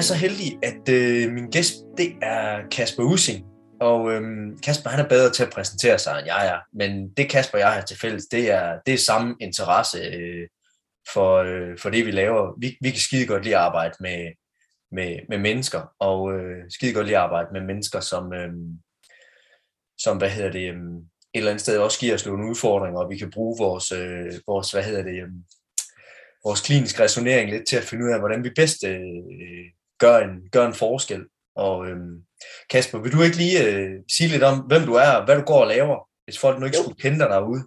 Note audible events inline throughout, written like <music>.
er så heldig, at øh, min gæst det er Kasper Using. Og øh, Kasper han er bedre til at præsentere sig, end jeg er. Men det Kasper og jeg har til fælles, det er, det er samme interesse øh, for, øh, for det, vi laver. Vi, vi kan skide godt lide at arbejde med, med, med mennesker, og øh, skide godt lide at arbejde med mennesker, som, øh, som hvad hedder det, øh, et eller andet sted også giver os nogle udfordringer, og vi kan bruge vores, øh, vores hvad hedder det, øh, vores kliniske resonering lidt til at finde ud af, hvordan vi bedst øh, gør, en, gør en forskel. Og øh, Kasper, vil du ikke lige øh, sige lidt om, hvem du er, og hvad du går og laver, hvis folk nu ikke jo. skulle kende dig derude?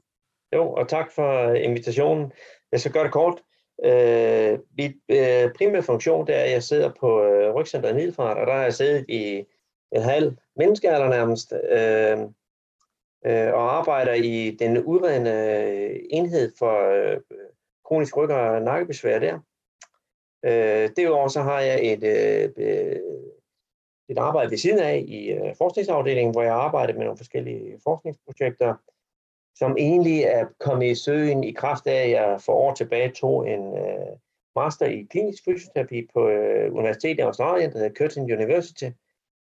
Jo, og tak for invitationen. Jeg skal gøre det kort. Øh, mit øh, primære funktion det er, at jeg sidder på øh, Rygcenteret Middelfart, og der har jeg siddet i en halv menneskealder nærmest, øh, øh, og arbejder i den udredende enhed for øh, kronisk ryg- og nakkebesvær der. Øh, derudover så har jeg et, øh, et arbejde ved siden af i øh, forskningsafdelingen, hvor jeg arbejder med nogle forskellige forskningsprojekter, som egentlig er kommet i søen i kraft af, at jeg for år tilbage tog en øh, master i klinisk fysioterapi på øh, Universitetet i Australien, der hedder Curtin University,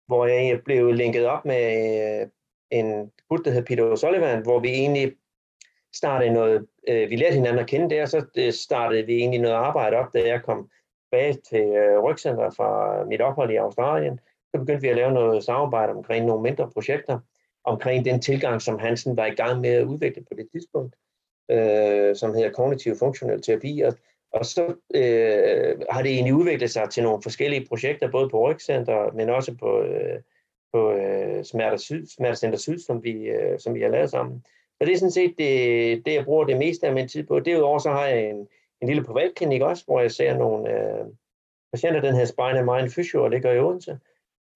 hvor jeg blev linket op med øh, en gut, der hedder Peter O'Sullivan, hvor vi egentlig startede noget, øh, vi lærte hinanden at kende der, så øh, startede vi egentlig noget arbejde op, da jeg kom tilbage til øh, Rygcenter fra mit ophold i Australien. Så begyndte vi at lave noget samarbejde omkring nogle mindre projekter, omkring den tilgang, som Hansen var i gang med at udvikle på det tidspunkt, øh, som hedder kognitiv funktionel terapi. Og, og så øh, har det egentlig udviklet sig til nogle forskellige projekter, både på Rygcenter, men også på, øh, på øh, Smertecenter Syd, som vi, øh, som vi har lavet sammen. Så det er sådan set det, det, jeg bruger det meste af min tid på. Derudover så har jeg en, en lille privatklinik også, hvor jeg ser nogle øh, patienter, den her Spine Mind Physio, og det gør i Odense,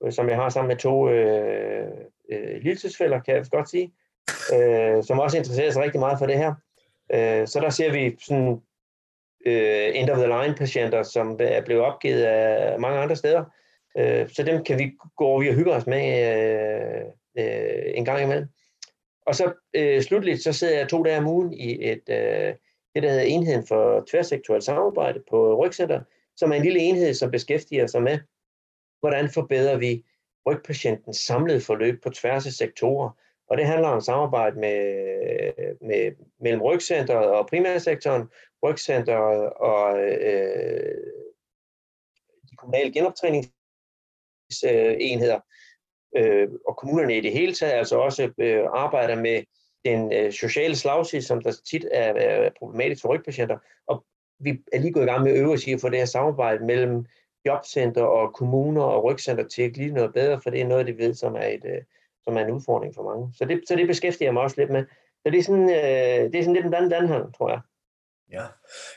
øh, som jeg har sammen med to øh, øh, lillesøsfælder, kan jeg godt sige, øh, som også interesserer sig rigtig meget for det her. Øh, så der ser vi sådan øh, end of the line patienter, som er blevet opgivet af mange andre steder. Øh, så dem kan vi gå over og hygge os med øh, øh, en gang imellem. Og så øh, slutligt, så sidder jeg to dage om ugen i et, øh, det, der hedder Enheden for Tværsektorielt Samarbejde på Rygcenter, som er en lille enhed, som beskæftiger sig med, hvordan forbedrer vi rygpatientens samlede forløb på tværs af sektorer. Og det handler om samarbejde med, med, mellem rygcenteret og primærsektoren, rygcenteret og øh, de kommunale genoptræningsenheder, øh, og kommunerne i det hele taget, altså også øh, arbejder med den øh, sociale slagside, som der tit er, er problematisk for rygpatienter. Og vi er lige gået i gang med at øve os i at få det her samarbejde mellem jobcenter og kommuner og rygcenter til at glide noget bedre, for det er noget det ved, som er, et, øh, som er en udfordring for mange. Så det, så det beskæftiger jeg mig også lidt med. Så det er sådan, øh, det er sådan lidt en anden tror jeg. Ja.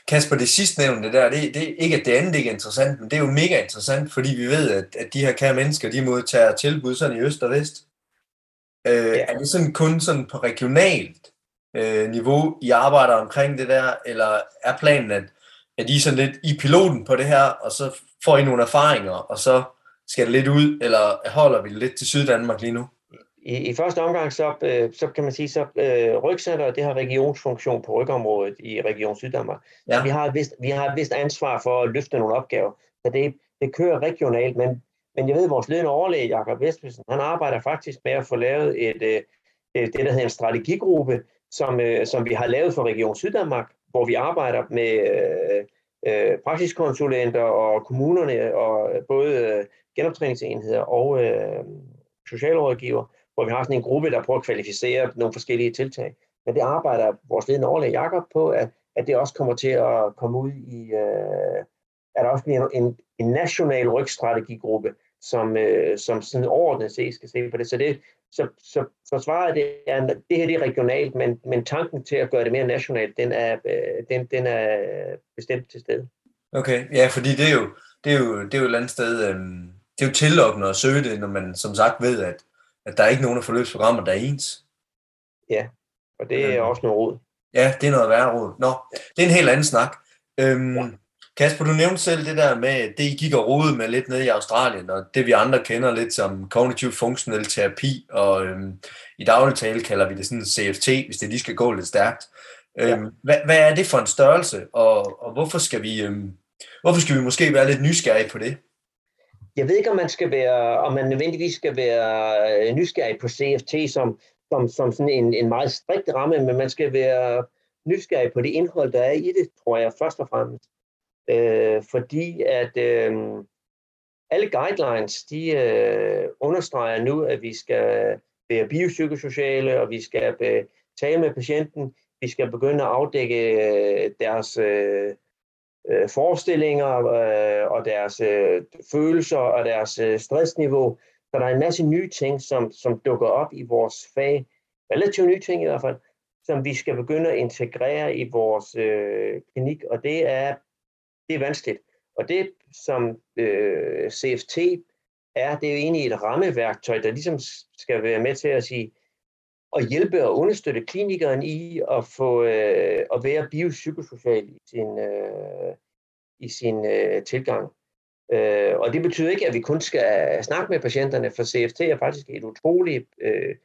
Kasper, det sidste nævnte der, det, det, ikke at det andet ikke er interessant, men det er jo mega interessant, fordi vi ved, at, at de her kære mennesker, de modtager tilbud sådan i øst og vest. Øh, ja. Er det sådan kun sådan på regionalt øh, niveau, I arbejder omkring det der, eller er planen, at, at I sådan lidt i piloten på det her, og så får I nogle erfaringer, og så skal det lidt ud, eller holder vi det lidt til Syddanmark lige nu? I, i første omgang, så, øh, så kan man sige, så øh, Rygcenter, det har regionsfunktion på rygområdet i Region Syddanmark. Ja. Så vi har, vist, vi har et vist ansvar for at løfte nogle opgaver. Så det, det kører regionalt, men, men jeg ved, at vores ledende overlæge, Jakob Vestpidsen, han arbejder faktisk med at få lavet et, øh, øh, det, der hedder en strategigruppe, som, øh, som vi har lavet for Region Syddanmark, hvor vi arbejder med øh, øh, praksiskonsulenter og kommunerne, og øh, både øh, genoptræningsenheder og øh, socialrådgiver, hvor vi har sådan en gruppe, der prøver at kvalificere nogle forskellige tiltag. Men det arbejder vores ledende overlæge Jakob på, at, at det også kommer til at komme ud i, øh, at der også bliver en, en national rygstrategigruppe, som, øh, som sådan overordnet set skal se på det. Så, det, så, så, så svaret det er, det her det er regionalt, men, men tanken til at gøre det mere nationalt, den er, øh, den, den er bestemt til stede. Okay, ja, fordi det er jo, det er jo, det er jo et eller andet sted, øh, det er jo tillokkende at søge det, når man som sagt ved, at at der er ikke nogen af forløbsprogrammer, der er ens. Ja, og det er også noget råd. Ja, det er noget værre råd. Nå, det er en helt anden snak. Øhm, ja. Kasper, du nævnte selv det der med, det I gik og rode med lidt nede i Australien, og det vi andre kender lidt som kognitiv funktionel terapi, og øhm, i daglig tale kalder vi det sådan CFT, hvis det lige skal gå lidt stærkt. Øhm, ja. hvad, hvad er det for en størrelse, og, og hvorfor skal vi øhm, Hvorfor skal vi måske være lidt nysgerrige på det? Jeg ved ikke, om man skal være, om man nødvendigvis skal være nysgerrig på CFT som, som, som sådan en, en meget strikt ramme, men man skal være nysgerrig på det indhold, der er i det, tror jeg først og fremmest. Øh, fordi at øh, alle guidelines, de øh, understreger nu, at vi skal være biopsykosociale, og vi skal øh, tale med patienten, vi skal begynde at afdække øh, deres øh, øh, forestillinger øh, og deres øh, følelser og deres øh, stressniveau. Så der er en masse nye ting, som, som dukker op i vores fag, relativt nye ting i hvert fald, som vi skal begynde at integrere i vores øh, klinik, og det er, det er vanskeligt. Og det, som øh, CFT er, det er jo egentlig et rammeværktøj, der ligesom skal være med til at sige, at hjælpe og understøtte klinikeren i at få øh, at være biopsykosocial i sin, øh, i sin øh, tilgang. Øh, og det betyder ikke, at vi kun skal snakke med patienterne, for CFT er faktisk et utroligt øh,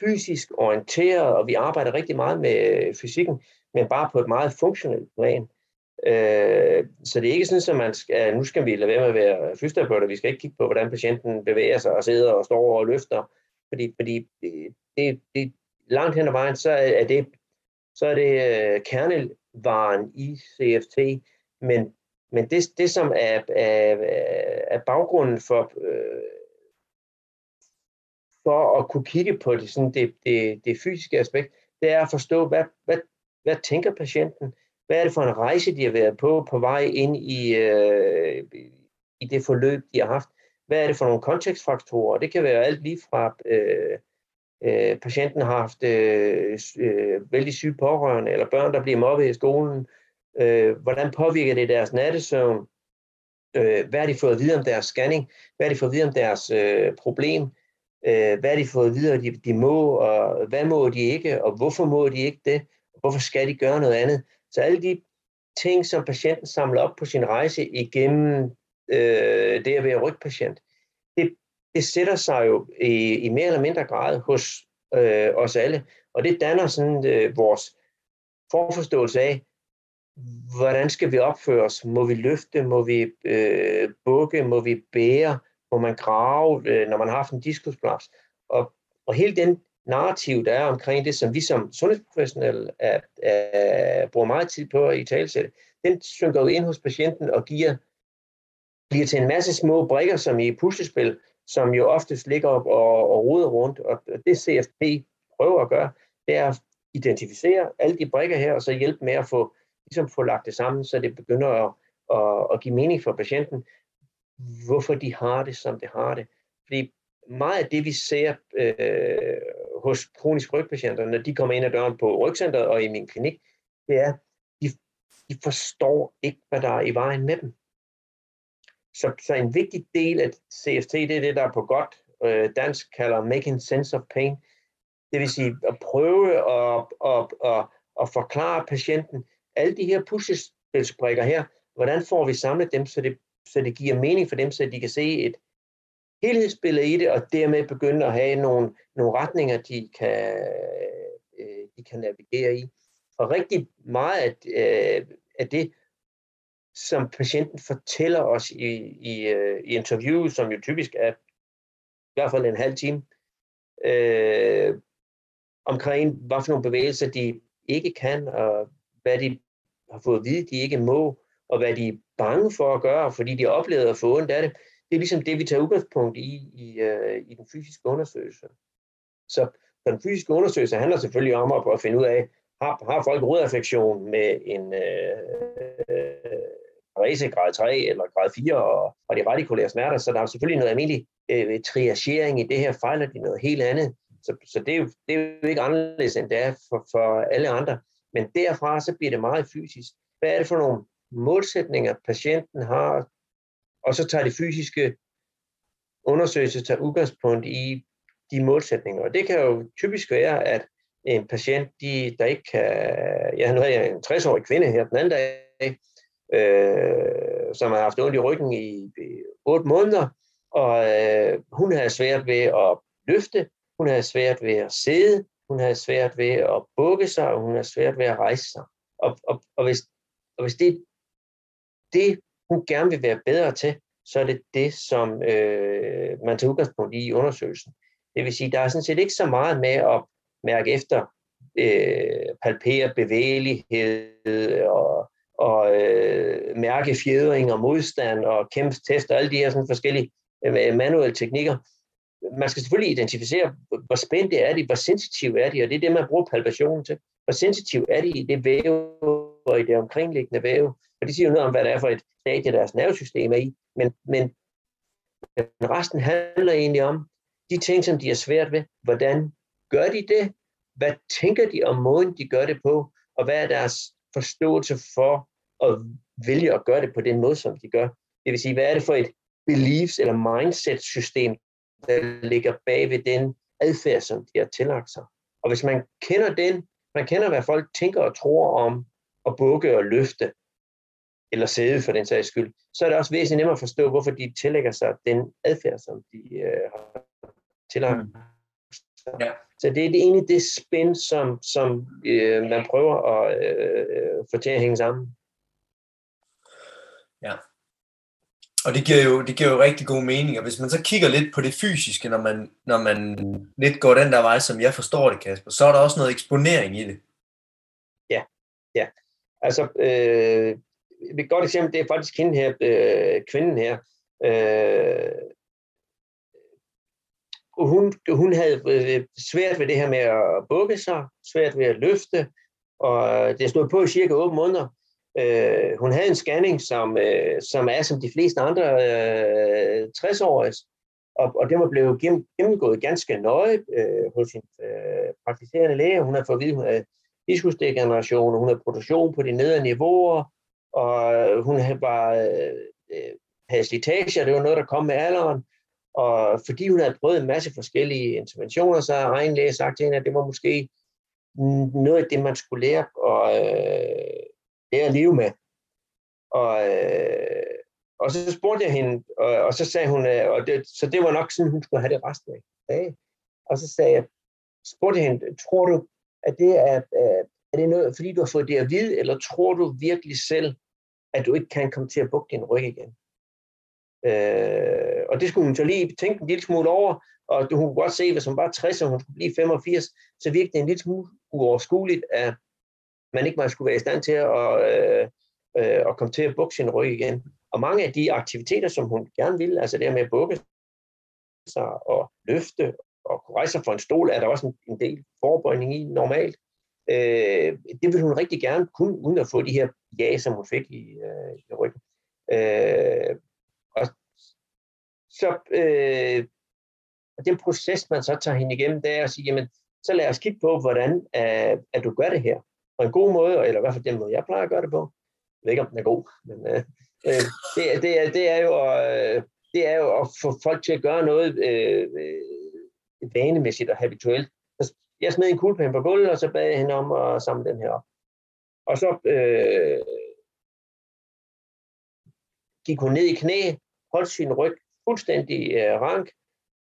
fysisk orienteret, og vi arbejder rigtig meget med fysikken, men bare på et meget funktionelt plan. Øh, så det er ikke sådan, at man skal, nu skal vi lade være med at være fysioterapeuter, vi skal ikke kigge på, hvordan patienten bevæger sig og sidder og står og løfter, fordi, fordi det, det, langt hen ad vejen, så er det, så er det uh, kernevaren i CFT, men, men det, det som er, er, er baggrunden for, øh, for at kunne kigge på det, sådan det, det, det fysiske aspekt, det er at forstå, hvad, hvad, hvad tænker patienten, hvad er det for en rejse, de har været på, på vej ind i, øh, i det forløb, de har haft, hvad er det for nogle kontekstfaktorer, det kan være alt lige fra øh, øh, patienten har haft øh, øh, vældig syge pårørende, eller børn, der bliver mobbet i skolen, øh, hvordan påvirker det deres nattesøvn, øh, hvad har de fået at vide om deres scanning, hvad har de fået at vide om deres øh, problem, øh, hvad har de fået at vide, at de, de må, og hvad må de ikke, og hvorfor må de ikke det, og hvorfor skal de gøre noget andet. Så alle de ting, som patienten samler op på sin rejse igennem øh, det at være rygpatient, det det sætter sig jo i, i mere eller mindre grad hos øh, os alle, og det danner sådan øh, vores forforståelse af, hvordan skal vi opføre os? Må vi løfte? Må vi øh, bukke? Må vi bære? Må man grave, øh, når man har haft en diskusplads? Og, og hele den narrativ, der er omkring det, som vi som sundhedsprofessionelle er, er, bruger meget tid på i talsætte, den synker jo ind hos patienten og giver, bliver til en masse små brikker, som i puslespil, som jo oftest ligger op og, og ruder rundt. Og det CFP prøver at gøre, det er at identificere alle de brikker her, og så hjælpe med at få, ligesom få lagt det sammen, så det begynder at, at, at give mening for patienten, hvorfor de har det, som de har det. Fordi meget af det, vi ser øh, hos kronisk rygpatienter, når de kommer ind ad døren på rygcenteret og i min klinik, det er, de, de forstår ikke, hvad der er i vejen med dem. Så, så en vigtig del af CFT, det er det, der på godt øh, dansk kalder making sense of pain. Det vil sige at prøve at, at, at, at forklare patienten alle de her puslespilsbrikker her, hvordan får vi samlet dem, så det, så det giver mening for dem, så de kan se et helhedsbillede i det, og dermed begynde at have nogle, nogle retninger, de kan, øh, de kan navigere i. Og rigtig meget af, øh, af det som patienten fortæller os i, i, øh, i interviewet, som jo typisk er i hvert fald en halv time, øh, omkring, hvad for nogle bevægelser de ikke kan, og hvad de har fået at vide, de ikke må, og hvad de er bange for at gøre, fordi de oplever at få ondt af det. Det er ligesom det, vi tager udgangspunkt i, i, øh, i den fysiske undersøgelse. Så den fysiske undersøgelse handler selvfølgelig om at finde ud af, har, har folk rodaffektion med en øh, øh parese grad 3 eller grad 4 og, og de radikulære smerter, så der er selvfølgelig noget almindelig øh, triagering i det her, fejler de noget helt andet. Så, så det, er jo, det er jo ikke anderledes, end det er for, for alle andre. Men derfra så bliver det meget fysisk. Hvad er det for nogle målsætninger, patienten har? Og så tager de fysiske undersøgelser tager udgangspunkt i de målsætninger. Og det kan jo typisk være, at en patient, de, der ikke kan... Ja, nu har jeg en 60-årig kvinde her den anden dag, øh, som har haft ondt i ryggen i, i 8 måneder, og øh, hun havde svært ved at løfte, hun havde svært ved at sidde, hun havde svært ved at bukke sig, og hun havde svært ved at rejse sig. Og, og, og, hvis, og hvis det, det hun gerne vil være bedre til, så er det det, som øh, man tager udgangspunkt i i undersøgelsen. Det vil sige, der er sådan set ikke så meget med at mærke efter, øh, palpere bevægelighed og, og øh, mærke fjedring og modstand og kæmpe test og alle de her sådan forskellige øh, manuelle teknikker. Man skal selvfølgelig identificere, hvor spændte er de, hvor sensitive er de, og det er det, man bruger palpationen til. Hvor sensitiv er de i det væv og i det omkringliggende væv. Og det siger jo noget om, hvad det er for et stadie, deres nervesystem er i. Men, men resten handler egentlig om de ting, som de er svært ved. Hvordan gør de det? Hvad tænker de om måden, de gør det på? Og hvad er deres forståelse for at vælge at gøre det på den måde, som de gør? Det vil sige, hvad er det for et beliefs- eller mindset-system, der ligger bag ved den adfærd, som de har tillagt sig? Og hvis man kender den, man kender, hvad folk tænker og tror om at bukke og løfte, eller sæde for den sags skyld, så er det også væsentligt nemmere at forstå, hvorfor de tillægger sig den adfærd, som de øh, har tillagt. Mm. Ja. Så det er det egentlig det spænd, som, som øh, man prøver at øh, få til at hænge sammen. Ja. Og det giver, jo, det giver jo rigtig god mening, og hvis man så kigger lidt på det fysiske, når man, når man lidt går den der vej, som jeg forstår det, Kasper, så er der også noget eksponering i det. Ja, ja. Altså, øh, et godt eksempel, det er faktisk hende her, øh, kvinden her. Øh, hun, hun havde øh, svært ved det her med at bukke sig, svært ved at løfte, og det stod på i cirka 8 måneder. Øh, hun havde en scanning, som, øh, som er som de fleste andre øh, 60-årige, og, og det var blevet gennemgået ganske nøje øh, hos sin øh, praktiserende læge. Hun har fået at vide, at hun havde diskusdegeneration, hun havde produktion på de nedre niveauer, og øh, hun var, øh, øh, havde slitage, det var noget, der kom med alderen, og fordi hun havde prøvet en masse forskellige interventioner, så har egen læge sagt til hende, at det var måske noget af det, man skulle lære, og, øh, lære at leve med. Og, øh, og så spurgte jeg hende, og, og så sagde hun, øh, og det, så det var nok sådan, hun skulle have det resten af dagen. Og så sagde jeg, spurgte jeg hende, tror du, at det er, øh, er det noget, fordi du har fået det at vide, eller tror du virkelig selv, at du ikke kan komme til at bukke din ryg igen? Øh, og det skulle hun så lige tænke en lille smule over, og hun kunne godt se, hvis hun var 60, og hun skulle blive 85, så virkede det en lille smule uoverskueligt, at man ikke man skulle være i stand til at, øh, øh, at komme til at bukke sin ryg igen. Og mange af de aktiviteter, som hun gerne ville, altså det med at bukke sig og løfte og kunne rejse sig for en stol, er der også en, en del forbøjning i normalt. Øh, det ville hun rigtig gerne kunne, uden at få de her ja, som hun fik i, øh, i ryggen. Øh, og så øh, den proces, man så tager hende igennem, det er at sige, jamen, så lad os kigge på, hvordan øh, at du gør det her. På en god måde, eller i hvert fald den måde, jeg plejer at gøre det på. Jeg ved ikke, om den er god, men øh, øh det, det, er, det, er jo, øh, det er jo at få folk til at gøre noget øh, øh vanemæssigt og habituelt. Jeg smed en kuglepen på gulvet, og så bad jeg hende om at samle den her op. Og så øh, gik hun ned i knæ, holdt sin ryg fuldstændig øh, rank.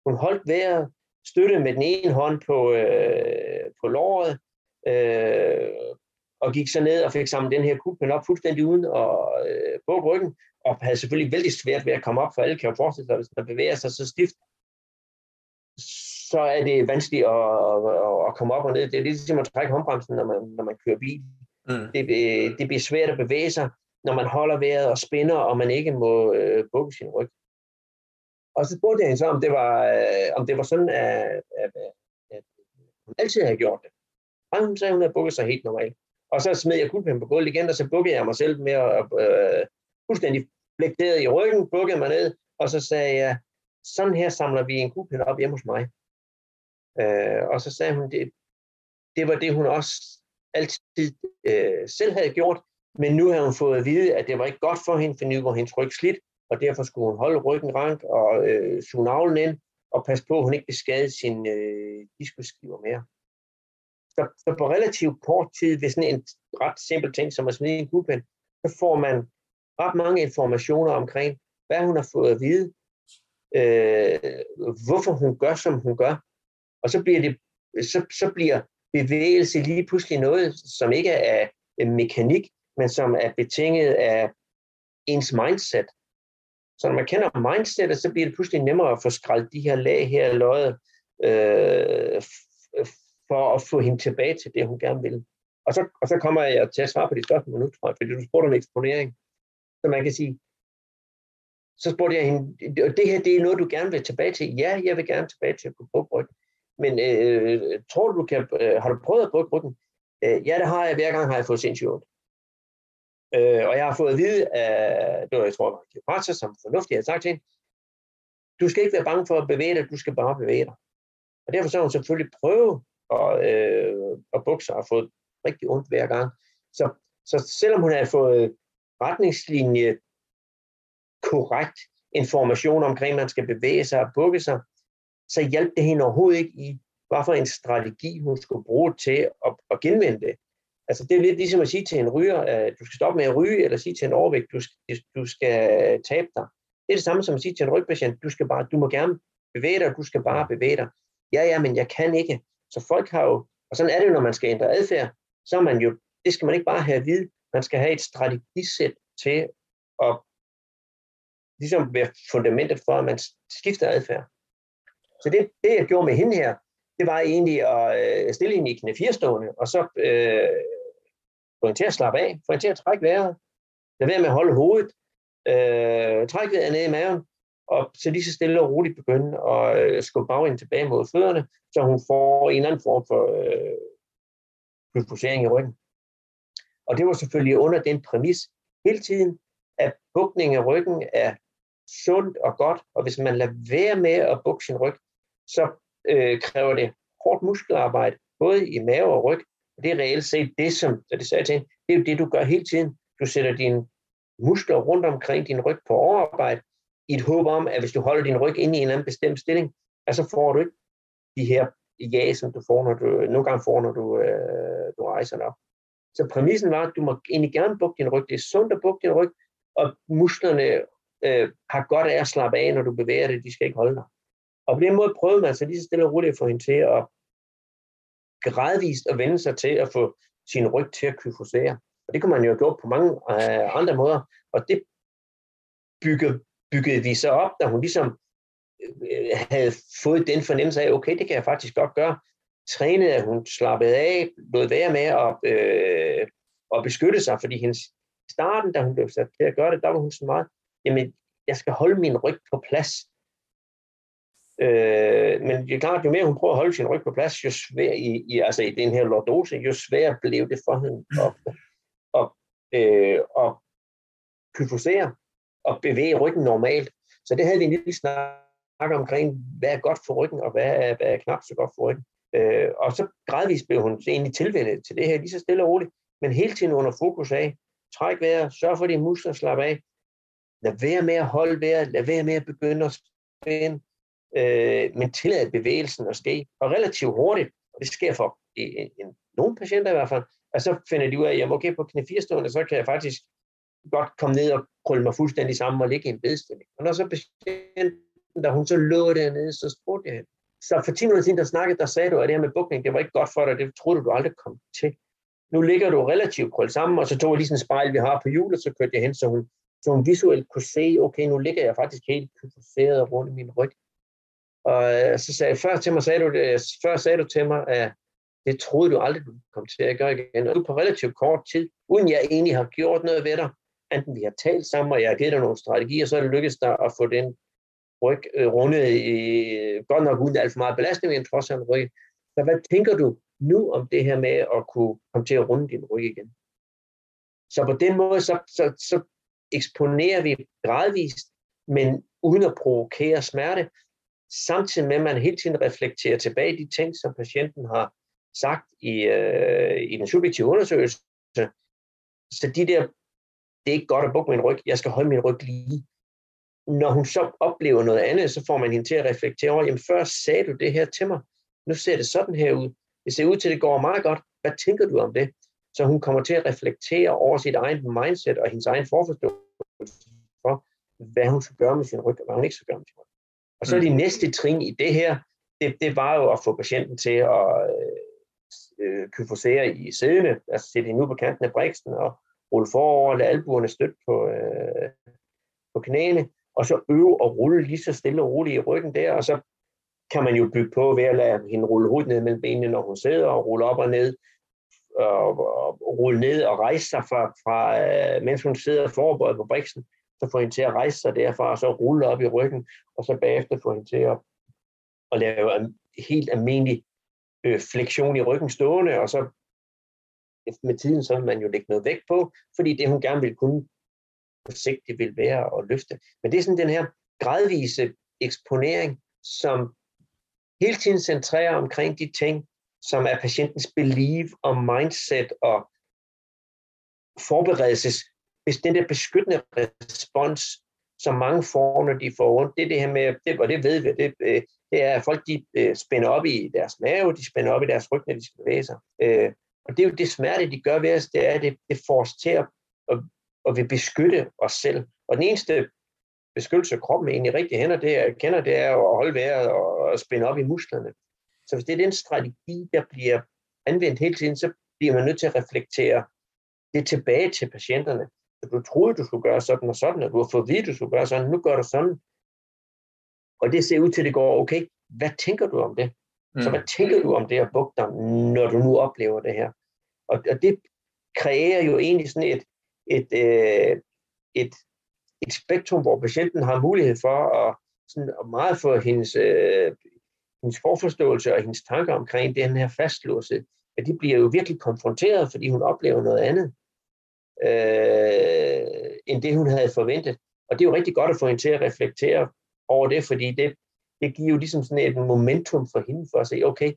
Hun holdt vejret, støttede med den ene hånd på, øh, på låret, øh, og gik så ned og fik samlet den her kuglepen op fuldstændig uden at øh, bukke ryggen, og havde selvfølgelig vældig svært ved at komme op, for alle kan jo forestille sig, hvis man bevæger sig så stift, så er det vanskeligt at, at, at komme op og ned. Det er lidt som at trække håndbremsen, når man, når man kører bil. Mm. Det, det bliver svært at bevæge sig, når man holder vejret og spænder, og man ikke må øh, bukke sin ryg. Og så spurgte jeg hende så, om det var, øh, om det var sådan, at, at, at hun altid havde gjort det. Og hun sagde, at hun havde bukket sig helt normalt. Og så smed jeg kuglepinden på gulvet igen, og så bukkede jeg mig selv med at øh, fuldstændig blægteret i ryggen, bukkede mig ned, og så sagde jeg, sådan her samler vi en kuglepind op hjemme hos mig. Øh, og så sagde hun, det, det var det, hun også altid øh, selv havde gjort, men nu havde hun fået at vide, at det var ikke godt for hende, for nu var hendes ryg slidt, og derfor skulle hun holde ryggen rank og øh, suge navlen ind, og passe på, at hun ikke beskadede sin øh, diskusskiver mere. Så, så på relativt kort tid, ved sådan en ret simpel ting som at smide en kuglepen, så får man ret mange informationer omkring, hvad hun har fået at vide, øh, hvorfor hun gør, som hun gør. Og så bliver, det, så, så bliver bevægelse lige pludselig noget, som ikke er, mekanik, men som er betinget af ens mindset. Så når man kender mindsetet, så bliver det pludselig nemmere at få skraldt de her lag her løjet, øh, for at få hende tilbage til det, hun gerne vil. Og så, og så kommer jeg til at svare på de spørgsmål nu, tror jeg, fordi du spurgte om eksponering. Så man kan sige, så spurgte jeg hende, og det her, det er noget, du gerne vil tilbage til. Ja, jeg vil gerne tilbage til at bruge. Men øh, tror du, du kan, øh, har du prøvet at bruge ryggen? Øh, ja, det har jeg. Hver gang har jeg fået sindssygt ondt. Øh, og jeg har fået at vide at det var, jeg tror, det var som fornuftigt, jeg har sagt til hende, du skal ikke være bange for at bevæge dig, du skal bare bevæge dig. Og derfor så har hun selvfølgelig prøvet at, øh, at bukse og fået rigtig ondt hver gang. Så, så selvom hun havde fået retningslinje korrekt information omkring, at man skal bevæge sig og bukke sig, så hjalp det hende overhovedet ikke i, hvad for en strategi hun skulle bruge til at, at genvende det. Altså det er lidt ligesom at sige til en ryger, at du skal stoppe med at ryge, eller sige til en overvægt, du skal, du skal tabe dig. Det er det samme som at sige til en rygpatient, du, skal bare, du må gerne bevæge dig, du skal bare bevæge dig. Ja, ja, men jeg kan ikke. Så folk har jo, og sådan er det jo, når man skal ændre adfærd, så er man jo, det skal man ikke bare have at vide, man skal have et strategisæt til at ligesom være fundamentet for, at man skifter adfærd. Så det, det jeg gjorde med hende her, det var egentlig at øh, stille hende i knæfirestående og så øh, få hende til at slappe af, få hende til at trække vejret, lade være med at holde hovedet, øh, trække vejret ned i maven, og så lige så stille og roligt begynde at øh, skubbe bagenden tilbage mod fødderne, så hun får en eller anden form for øh, i ryggen. Og det var selvfølgelig under den præmis hele tiden, at bukning af ryggen er sundt og godt, og hvis man lader være med at bukke sin ryg, så øh, kræver det hårdt muskelarbejde, både i mave og ryg, og det er reelt set det, som, så det sagde til det er jo det, du gør hele tiden. Du sætter dine muskler rundt omkring din ryg på overarbejde, i et håb om, at hvis du holder din ryg inde i en eller anden bestemt stilling, så får du ikke de her ja, som du får, når du, nogle gange får, når du, øh, du rejser dig op. Så præmissen var, at du må egentlig gerne bukke din ryg. Det er sundt at bukke din ryg, og musklerne øh, har godt af at slappe af, når du bevæger det. De skal ikke holde dig. Og på den måde prøvede man så lige så stille og roligt at få hende til at gradvist at vende sig til at få sin ryg til at kyfosere. Og det kunne man jo have gjort på mange øh, andre måder. Og det bygge, byggede vi så op, da hun ligesom øh, havde fået den fornemmelse af, okay, det kan jeg faktisk godt gøre. Trænede, at hun slappede af, lod være med at, øh, at beskytte sig, fordi hendes starten, da hun blev sat til at gøre det, der var hun så meget, jamen, jeg skal holde min ryg på plads. Øh, men det er klart, jo mere hun prøver at holde sin ryg på plads, jo svær i, i, altså i den her lordose, jo sværere blev det for hende at, at, øh, at kyfosere og bevæge ryggen normalt. Så det havde vi en lille snak omkring, hvad er godt for ryggen, og hvad er, hvad er knap så godt for ryggen. Øh, og så gradvist blev hun egentlig tilvendet til det her, lige så stille og roligt, men hele tiden under fokus af, træk vejret, sørg for, at dine muskler slapper af, lad være med at holde vejret, lad være med at begynde at spænde, øh, men tillade bevægelsen at ske, og relativt hurtigt, og det sker for en, en, nogle patienter i hvert fald, og så finder de ud af, at jamen, okay, på knæ firestående, så kan jeg faktisk godt komme ned og krølle mig fuldstændig sammen og ligge i en bedstilling. Og når så patienten, da hun så lå dernede, så spurgte jeg Så for 10 minutter siden, der snakkede, der sagde du, at det her med bukning, det var ikke godt for dig, det troede du, du aldrig kom til. Nu ligger du relativt krøllet sammen, og så tog jeg lige sådan en spejl, vi har på hjulet, så kørte jeg hen, så hun, så hun visuelt kunne se, okay, nu ligger jeg faktisk helt kyfoseret rundt i min ryg. Og øh, så sagde jeg, før, til mig, sagde du, øh, før sagde du til mig, at det troede du aldrig, du kom til at gøre igen. Og du på relativt kort tid, uden jeg egentlig har gjort noget ved dig, enten vi har talt sammen, og jeg har givet dig nogle strategier, så er det lykkedes dig at få den ryg øh, rundet i, godt nok uden alt for meget belastning, men trods alt ryg. Så hvad tænker du nu om det her med at kunne komme til at runde din ryg igen? Så på den måde, så, så, så eksponerer vi gradvist, men uden at provokere smerte, samtidig med, at man hele tiden reflekterer tilbage de ting, som patienten har sagt i, øh, i den subjektive undersøgelse. Så de der, det er ikke godt at bukke min ryg, jeg skal holde min ryg lige. Når hun så oplever noget andet, så får man hende til at reflektere over, jamen før sagde du det her til mig, nu ser det sådan her ud. Det ser ud til, at det går meget godt. Hvad tænker du om det? Så hun kommer til at reflektere over sit eget mindset og hendes egen forforståelse for, hvad hun skal gøre med sin ryg, og hvad hun ikke skal gøre med sin ryg. Og så er de mm. næste trin i det her, det, det var jo at få patienten til at øh, kyfosere i siddende, altså sætte hende ud på kanten af briksen og, rulle forover, lade albuerne støtte på, øh, på knæene, og så øve og rulle lige så stille og roligt i ryggen der, og så kan man jo bygge på ved at lade hende rulle hovedet ned mellem benene, når hun sidder, og rulle op og ned, og, og rulle ned og rejse sig fra, fra øh, mens hun sidder forbøjet på briksen, så få hende til at rejse sig derfra, og så rulle op i ryggen, og så bagefter få hende til at, at lave en helt almindelig øh, fleksion i ryggen stående, og så med tiden så vil man jo lægge noget vægt på, fordi det hun gerne vil kunne på sigt, det vil være at løfte. Men det er sådan den her gradvise eksponering, som hele tiden centrerer omkring de ting, som er patientens belief og mindset og forberedelses, hvis den der beskyttende respons, som mange får, når de får ondt, det er det her med, det, og det ved vi, det, øh, det er, at folk de øh, spænder op i deres mave, de spænder op i deres ryg, når de skal bevæge sig. Øh, og det er jo det smerte, de gør ved os, det er, at det, det får os til at, at, at vil beskytte os selv. Og den eneste beskyttelse, kroppen egentlig rigtig hænder, det er, kender, det er at holde vejret og spænde op i musklerne. Så hvis det er den strategi, der bliver anvendt hele tiden, så bliver man nødt til at reflektere det tilbage til patienterne. Så du troede, du skulle gøre sådan og sådan, og du har fået at vide, du skulle gøre sådan, nu gør du sådan. Og det ser ud til, at det går okay. Hvad tænker du om det? Mm. Så hvad tænker du om det at bukke dig, når du nu oplever det her? Og, og det kræver jo egentlig sådan et, et, øh, et, et spektrum, hvor patienten har mulighed for at, sådan, at meget få hendes, øh, hendes forforståelse og hendes tanker omkring den her fastlåse, at de bliver jo virkelig konfronteret, fordi hun oplever noget andet, øh, end det hun havde forventet. Og det er jo rigtig godt at få hende til at reflektere over det, fordi det, det giver jo ligesom sådan et momentum for hende for at sige, okay,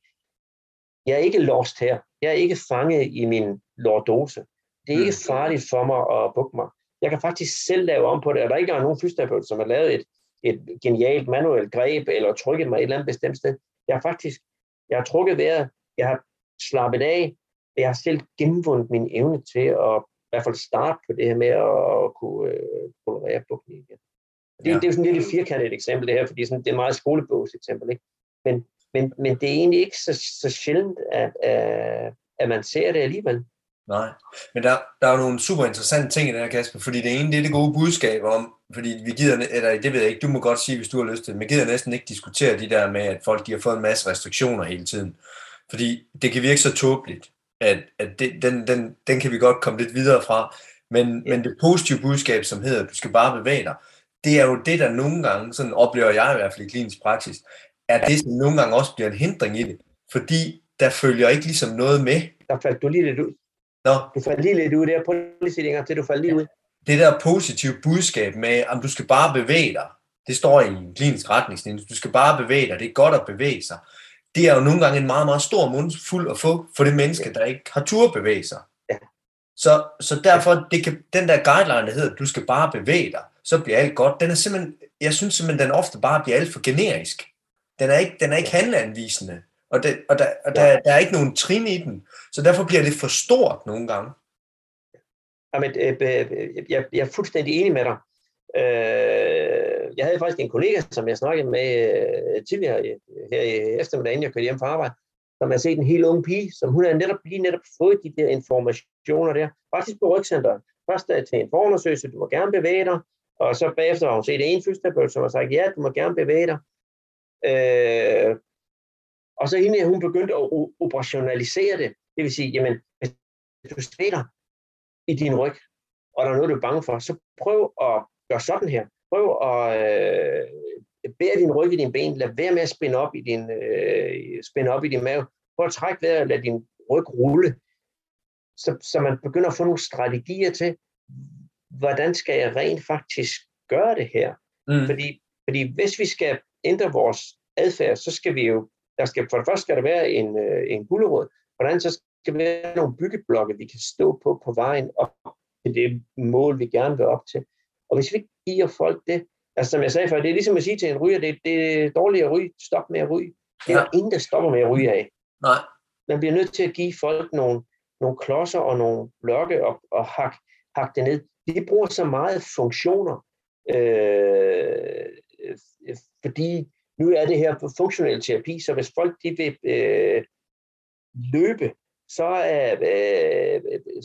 jeg er ikke lost her. Jeg er ikke fanget i min lordose. Det er ikke mm. farligt for mig at bukke mig. Jeg kan faktisk selv lave om på det, og der ikke er nogen fysioterapeut, som har lavet et, et genialt manuelt greb, eller trykket mig et eller andet bestemt sted. Jeg har faktisk, jeg har trukket vejret, jeg har slappet af, jeg har selv genvundet min evne til at hvert fald starte på det her med at kunne øh, tolerere bukning igen. Det, ja. det er jo sådan lidt et firkantet eksempel det her, fordi sådan, det er et meget skolebogs eksempel. Ikke? Men, men, men det er egentlig ikke så, så sjældent, at, at, at man ser det alligevel. Nej, men der, der er jo nogle super interessante ting i det her, Kasper, fordi det ene, det er det gode budskab om, fordi vi gider, eller det ved jeg ikke, du må godt sige, hvis du har lyst til det, men gider næsten ikke diskutere de der med, at folk de har fået en masse restriktioner hele tiden. Fordi det kan virke så tåbeligt, at, at det, den, den, den kan vi godt komme lidt videre fra, men, ja. men det positive budskab, som hedder, at du skal bare bevæge dig, det er jo det, der nogle gange, sådan oplever jeg i hvert fald i klinisk praksis, er det, som nogle gange også bliver en hindring i det. Fordi der følger ikke ligesom noget med. Der faldt du lige lidt ud. Nå. Du faldt lige lidt ud der. Prøv lige sige det til, du faldt lige ud. Det der positive budskab med, at du skal bare bevæge dig, det står i en klinisk retningslinje, du skal bare bevæge dig, det er godt at bevæge sig. Det er jo nogle gange en meget, meget stor mundfuld at få for det menneske, der ikke har tur at bevæge sig. Ja. Så, så derfor, det kan, den der guideline, der hedder, du skal bare bevæge dig, så bliver alt godt. Den er simpelthen, jeg synes simpelthen, den ofte bare bliver alt for generisk. Den er ikke, den er ikke handleanvisende, og, det, og, der, og der, der er ikke nogen trin i den, så derfor bliver det for stort nogle gange. Jamen, øh, øh, jeg, jeg er fuldstændig enig med dig. Øh, jeg havde faktisk en kollega, som jeg snakkede med øh, tidligere øh, her i eftermiddag, inden jeg kørte hjem fra arbejde, som har set en helt ung pige, som hun har netop lige netop fået de der informationer der, faktisk på rygcenteret. Først øh, til en forundersøgelse, du må gerne bevæge dig, og så bagefter har hun set en fysioterapeut, som har sagt, ja, du må gerne bevæge dig. Øh, og så inden hun begyndte at operationalisere det, det vil sige, jamen, hvis du svætter i din ryg, og der er noget, du er bange for, så prøv at gøre sådan her. Prøv at øh, bære din ryg i din ben. Lad være med at spænde op i din, øh, spænde op i din mave. Prøv at trække vejret og lad din ryg rulle. Så, så man begynder at få nogle strategier til, hvordan skal jeg rent faktisk gøre det her? Mm. Fordi, fordi hvis vi skal ændre vores adfærd, så skal vi jo, der skal, for det første skal der være en, øh, en det andet så skal der være nogle byggeblokke, vi kan stå på på vejen op til det mål, vi gerne vil op til. Og hvis vi ikke giver folk det, altså som jeg sagde før, det er ligesom at sige til en ryger, det, det er dårligt at ryge, stop med at ryge. Det er ja. ingen, der stopper med at ryge af. Nej. Man bliver nødt til at give folk nogle, nogle klodser og nogle blokke og, og hakke hak det ned de bruger så meget funktioner, øh, fordi nu er det her funktionel terapi, så hvis folk de vil øh, løbe så er, øh,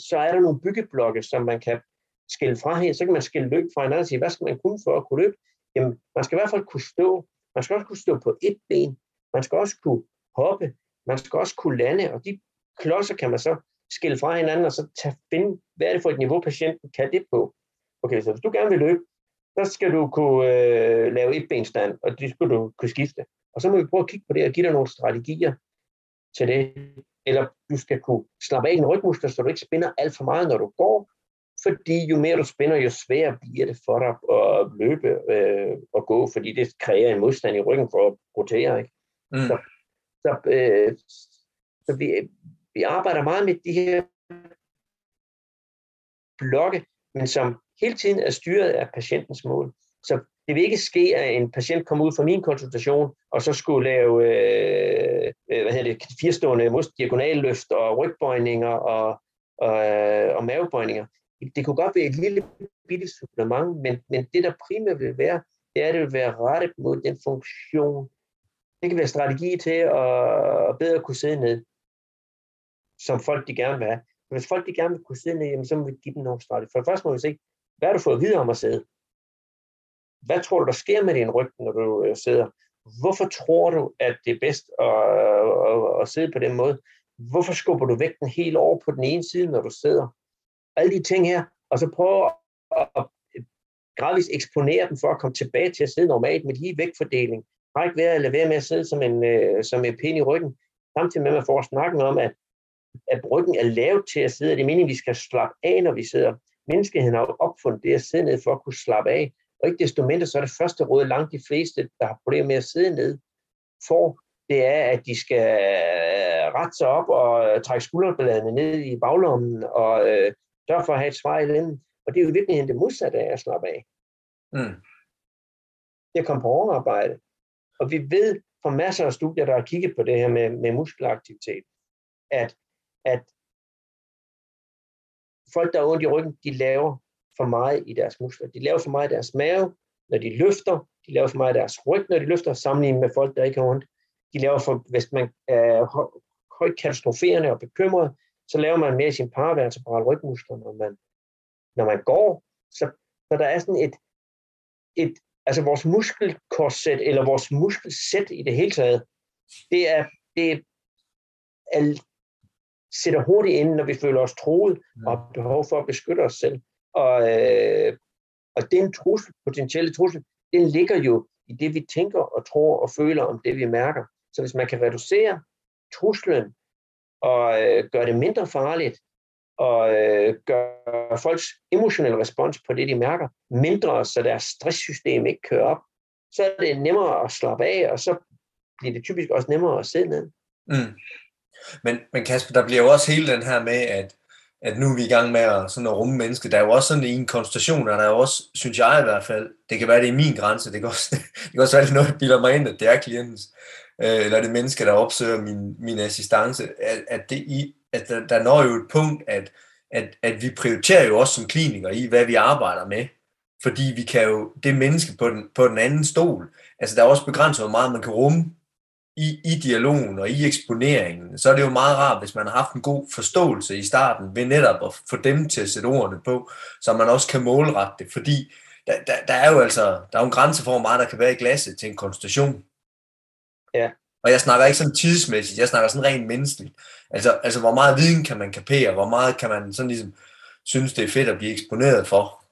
så er der nogle byggeblokke, som man kan skille fra her. Så kan man skille løb fra hinanden og sige, hvad skal man kunne for at kunne løbe? Jamen, man skal i hvert fald kunne stå. Man skal også kunne stå på et ben. Man skal også kunne hoppe. Man skal også kunne lande. Og de klodser kan man så skille fra hinanden og så tage, finde, hvad er det for et niveau, patienten kan det på. Okay, så hvis du gerne vil løbe, så skal du kunne øh, lave et benstand, og det skal du kunne skifte. Og så må vi prøve at kigge på det og give dig nogle strategier til det. Eller du skal kunne slappe af i din rygmuskler, så du ikke spænder alt for meget, når du går. Fordi jo mere du spænder, jo sværere bliver det for dig at løbe øh, og gå, fordi det kræver en modstand i ryggen for at rotere. Ikke? Mm. Så, så, øh, så vi, vi arbejder meget med de her blokke, men som hele tiden er styret af patientens mål. Så det vil ikke ske, at en patient kommer ud fra min konsultation, og så skulle lave øh, øh hvad hedder det, firestående diagonalløft og rygbøjninger og, og, øh, og mavebøjninger. Det kunne godt være et lille bitte supplement, men, men det, der primært vil være, det er, at det vil være rettet mod den funktion. Det kan være strategi til at bedre kunne sidde ned, som folk de gerne vil have. Hvis folk de gerne vil kunne sidde ned, så må vi give dem nogle strategi. For det første må vi se, hvad har du fået at vide om at sidde? Hvad tror du, der sker med din ryg, når du øh, sidder? Hvorfor tror du, at det er bedst at, at, at sidde på den måde? Hvorfor skubber du vægten helt over på den ene side, når du sidder? Alle de ting her, og så prøve at gradvist eksponere dem for at komme tilbage til at sidde normalt med lige vægtfordeling. Har ikke være at lade være med at sidde som en, øh, som en pind i ryggen. Samtidig med, at man får snakken om, at, at ryggen er lavet til at sidde. Det er meningen, at vi skal slappe af, når vi sidder. Menneskeheden har opfundet det at sidde ned for at kunne slappe af. Og ikke desto mindre, så er det første råd, langt de fleste, der har problemer med at sidde ned, får, det er, at de skal rette sig op og øh, trække skulderbladene ned i baglommen og øh, sørge for at have et svar i lænden. Og det er jo i virkeligheden det modsatte af at slappe af. Mm. Det er komme på overarbejde. Og vi ved fra masser af studier, der har kigget på det her med, med muskelaktivitet, at, at folk, der er ondt i ryggen, de laver for meget i deres muskler. De laver for meget i deres mave, når de løfter. De laver for meget i deres ryg, når de løfter, sammenlignet med folk, der ikke har ondt. De laver for, hvis man er højt katastroferende og bekymret, så laver man mere i sin paravertebrale rygmuskler, når man, når man går. Så, så der er sådan et, et, altså vores muskelkorset, eller vores muskelsæt i det hele taget, det er, det er sætter hurtigt ind, når vi føler os troet og har behov for at beskytte os selv. Og, øh, og den trussel, potentielle trussel, den ligger jo i det, vi tænker og tror og føler om det, vi mærker. Så hvis man kan reducere truslen og øh, gøre det mindre farligt, og øh, gøre folks emotionelle respons på det, de mærker, mindre, så deres stresssystem ikke kører op, så er det nemmere at slappe af, og så bliver det typisk også nemmere at sidde ned. Mm. Men, men Kasper, der bliver jo også hele den her med, at, at nu er vi i gang med at, sådan at rumme mennesker. Der er jo også sådan en konstellation, og der er jo også, synes jeg i hvert fald, det kan være, det er min grænse, det kan også, <laughs> det kan også være, det noget, der bilder mig ind, at det er klientens, øh, eller det menneske, der opsøger min, min assistance, at, at, det i, at der, der når jo et punkt, at, at, at vi prioriterer jo også som klinikere i, hvad vi arbejder med. Fordi vi kan jo, det menneske på den, på den anden stol, altså der er også begrænset, hvor meget man kan rumme i, i dialogen og i eksponeringen, så er det jo meget rart, hvis man har haft en god forståelse i starten ved netop at få dem til at sætte ordene på, så man også kan målrette det, fordi der, der, der er jo altså der er jo en grænse for, hvor meget der kan være i glasset til en konstellation. Ja. Og jeg snakker ikke sådan tidsmæssigt, jeg snakker sådan rent menneskeligt. Altså, altså hvor meget viden kan man kapere, hvor meget kan man sådan ligesom synes, det er fedt at blive eksponeret for.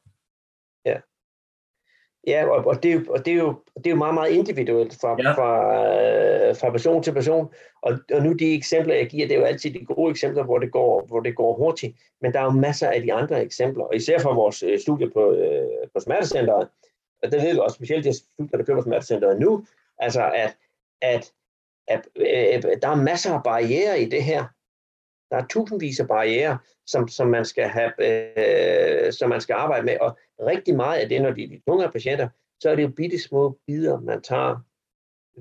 Ja, og, og, det, er jo, og det, er jo, det er jo meget, meget individuelt fra, ja. fra, øh, fra person til person. Og, og nu de eksempler, jeg giver, det er jo altid de gode eksempler, hvor det går, hvor det går hurtigt. Men der er jo masser af de andre eksempler, og især fra vores øh, studie på, øh, på smertecenteret, og det ved vi også specielt de studier, der kører på smertecenteret nu, altså at, at, at øh, der er masser af barriere i det her. Der er tusindvis af barriere, som, som, man skal have, øh, som man skal arbejde med, og rigtig meget af det, når de er tunge patienter, så er det jo bitte små bidder, man tager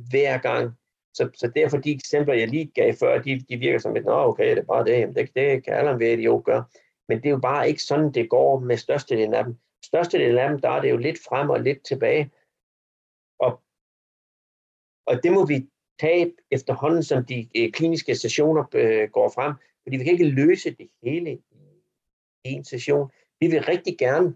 hver gang. Så, så derfor de eksempler, jeg lige gav før, de, de virker som et, nå okay, det er bare det, Jamen, det, det kan alle ved jo gøre. Men det er jo bare ikke sådan, det går med størstedelen af dem. Størstedelen af dem, der er det jo lidt frem og lidt tilbage. Og, det må vi tage efterhånden, som de øh, kliniske stationer øh, går frem. fordi vi kan ikke løse det hele i en session. Vi vil rigtig gerne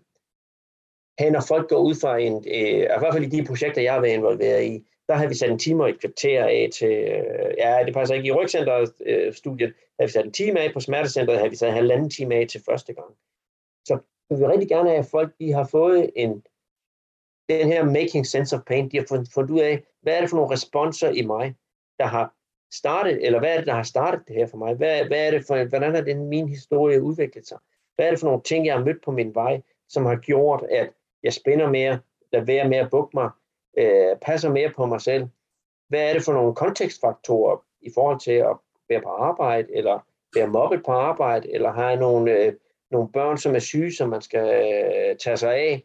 have, når folk går ud fra en, øh, i hvert fald i de projekter, jeg har været involveret i, der har vi sat en time og et kvarter af til, øh, ja, det passer ikke i rygcenterstudiet øh, har vi sat en time af, på smertecenteret har vi sat en halvanden time af til første gang. Så vi vil rigtig gerne have, at folk de har fået en, den her making sense of pain, de har fundet, fundet ud af, hvad er det for nogle responser i mig, der har startet, eller hvad er det, der har startet det her for mig? Hvad, hvad er det for, hvordan har den min historie udviklet sig? Hvad er det for nogle ting, jeg har mødt på min vej, som har gjort, at jeg spænder mere, lader være med at bukke mig, øh, passer mere på mig selv. Hvad er det for nogle kontekstfaktorer i forhold til at være på arbejde, eller være mobbet på arbejde, eller have nogle, øh, nogle børn, som er syge, som man skal øh, tage sig af,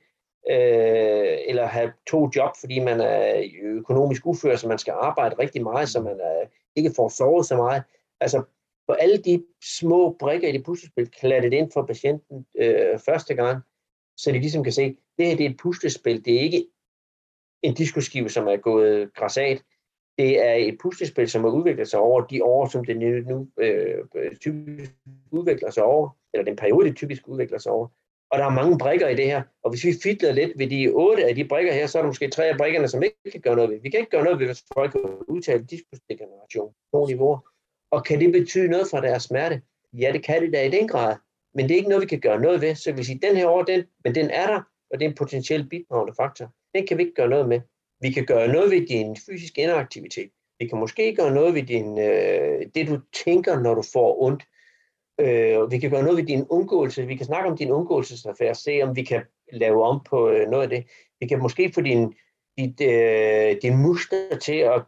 øh, eller have to job, fordi man er økonomisk ufør, så man skal arbejde rigtig meget, så man er, ikke får sovet så meget. Altså, på alle de små brikker i det puslespil, klattet ind for patienten øh, første gang, så de ligesom kan se, det her det er et puslespil, det er ikke en diskoskive, som er gået græsat. Det er et puslespil, som har udviklet sig over de år, som det nu, nu øh, typisk udvikler sig over, eller den periode, det typisk udvikler sig over. Og der er mange brikker i det her, og hvis vi fitler lidt ved de otte af de brikker her, så er der måske tre af brikkerne, som ikke kan gøre noget ved. Vi kan ikke gøre noget ved, hvis folk kan udtale diskusdegeneration på niveauer. Og kan det betyde noget for deres smerte? Ja, det kan det da i den grad. Men det er ikke noget, vi kan gøre noget ved. Så vi siger, den her år, den, men den er der, og det er en potentiel bidragende faktor. Den kan vi ikke gøre noget med. Vi kan gøre noget ved din fysiske inaktivitet. Vi kan måske gøre noget ved din, øh, det, du tænker, når du får ondt. Øh, vi kan gøre noget ved din undgåelse. Vi kan snakke om din undgåelsesaffære, se om vi kan lave om på øh, noget af det. Vi kan måske få din, dit, øh, din muskler til at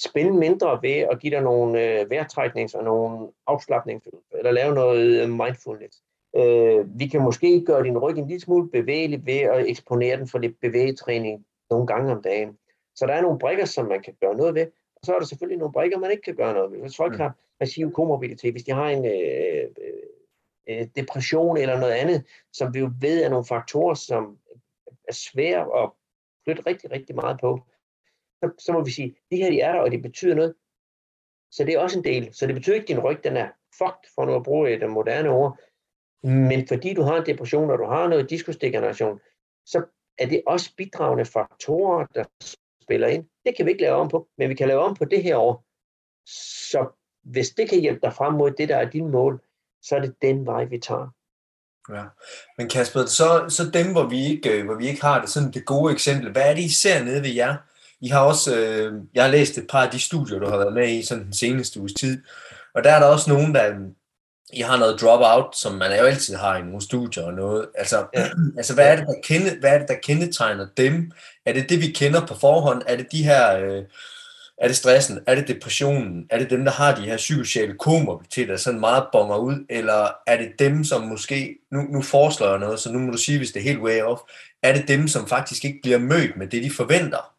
spænde mindre ved at give dig nogle øh, vejrtræknings- og nogle afslappningsøvelser, eller lave noget øh, mindfulness. Øh, vi kan måske gøre din ryg en lille smule bevægelig ved at eksponere den for lidt bevægetræning nogle gange om dagen. Så der er nogle brikker, som man kan gøre noget ved, så er der selvfølgelig nogle brikker, man ikke kan gøre noget ved. Hvis folk mm. har massiv komorbiditet, hvis de har en øh, øh, depression eller noget andet, som vi jo ved er nogle faktorer, som er svære at flytte rigtig, rigtig meget på, så, så må vi sige, de her de er der, og det betyder noget. Så det er også en del. Så det betyder ikke, at din ryg den er fucked, for nu at bruge et moderne ord. Men fordi du har en depression, og du har noget diskusdegeneration, så er det også bidragende faktorer, der spiller ind. Det kan vi ikke lave om på, men vi kan lave om på det her år. Så hvis det kan hjælpe dig frem mod det, der er din mål, så er det den vej, vi tager. Ja. Men Kasper, så, så dem, hvor vi, ikke, øh, hvor vi ikke har det, sådan det gode eksempel, hvad er det, I ser nede ved jer? I har også, øh, jeg har læst et par af de studier, du har været med i sådan den seneste uges tid, og der er der også nogen, der, i har noget drop-out, som man jo altid har i nogle studier og noget. Altså, ja. <clears throat> altså hvad, er det, der kende, hvad er det, der kendetegner dem? Er det det, vi kender på forhånd? Er det de her, øh, er det stressen? Er det depressionen? Er det dem, der har de her psykosociale komorbiditet, der sådan meget bonger ud? Eller er det dem, som måske, nu, nu foreslår jeg noget, så nu må du sige, hvis det er helt way off, er det dem, som faktisk ikke bliver mødt med det, de forventer?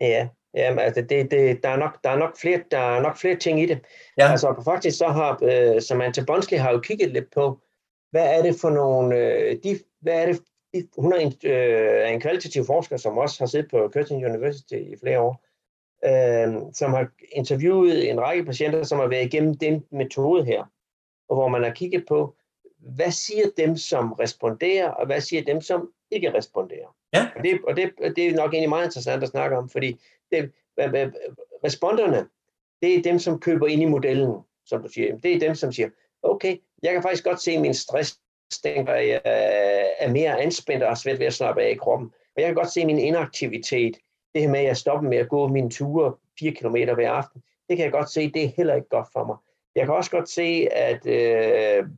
Ja, Jamen, altså det, det, der, er nok, der, er nok flere, der er nok flere ting i det. Ja. Altså faktisk så har øh, Samantha Bonsley har jo kigget lidt på, hvad er det for nogle, øh, de, hvad er det, de, hun er en, øh, en kvalitativ forsker, som også har siddet på Curtin University i flere år, øh, som har interviewet en række patienter, som har været igennem den metode her, og hvor man har kigget på, hvad siger dem, som responderer, og hvad siger dem, som ikke responderer. Ja. Og, det, og det, det er nok egentlig meget interessant at snakke om, fordi det, responderne, det er dem, som køber ind i modellen, som du siger. Det er dem, som siger, okay, jeg kan faktisk godt se, at min stress den er mere anspændt og har svært ved at slappe af i kroppen. Og jeg kan godt se min inaktivitet, det her med, at jeg stopper med at gå mine ture 4 km hver aften, det kan jeg godt se, det er heller ikke godt for mig. Jeg kan også godt se, at øh,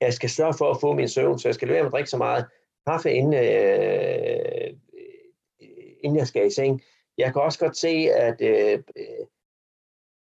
jeg skal sørge for at få min søvn, så jeg skal lade være med at drikke så meget kaffe, inden, øh, inden jeg skal i seng. Jeg kan også godt se, at, øh,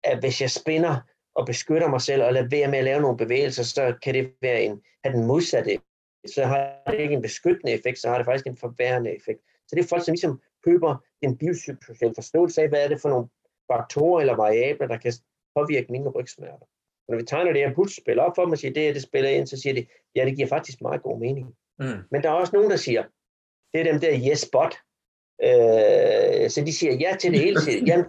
at hvis jeg spænder og beskytter mig selv og lader være med at lave nogle bevægelser, så kan det være en, have den modsatte. Så har det ikke en beskyttende effekt, så har det faktisk en forværende effekt. Så det er folk, som ligesom køber en biopsykosocial forståelse af, hvad er det for nogle faktorer eller variabler, der kan påvirke mine rygsmerter. Og når vi tegner det her puslespil op for dem og siger, det er det spiller ind, så siger de, ja, det giver faktisk meget god mening. Mm. Men der er også nogen, der siger, det er dem der yes, but. Øh, så de siger ja til det hele tiden. Jamen,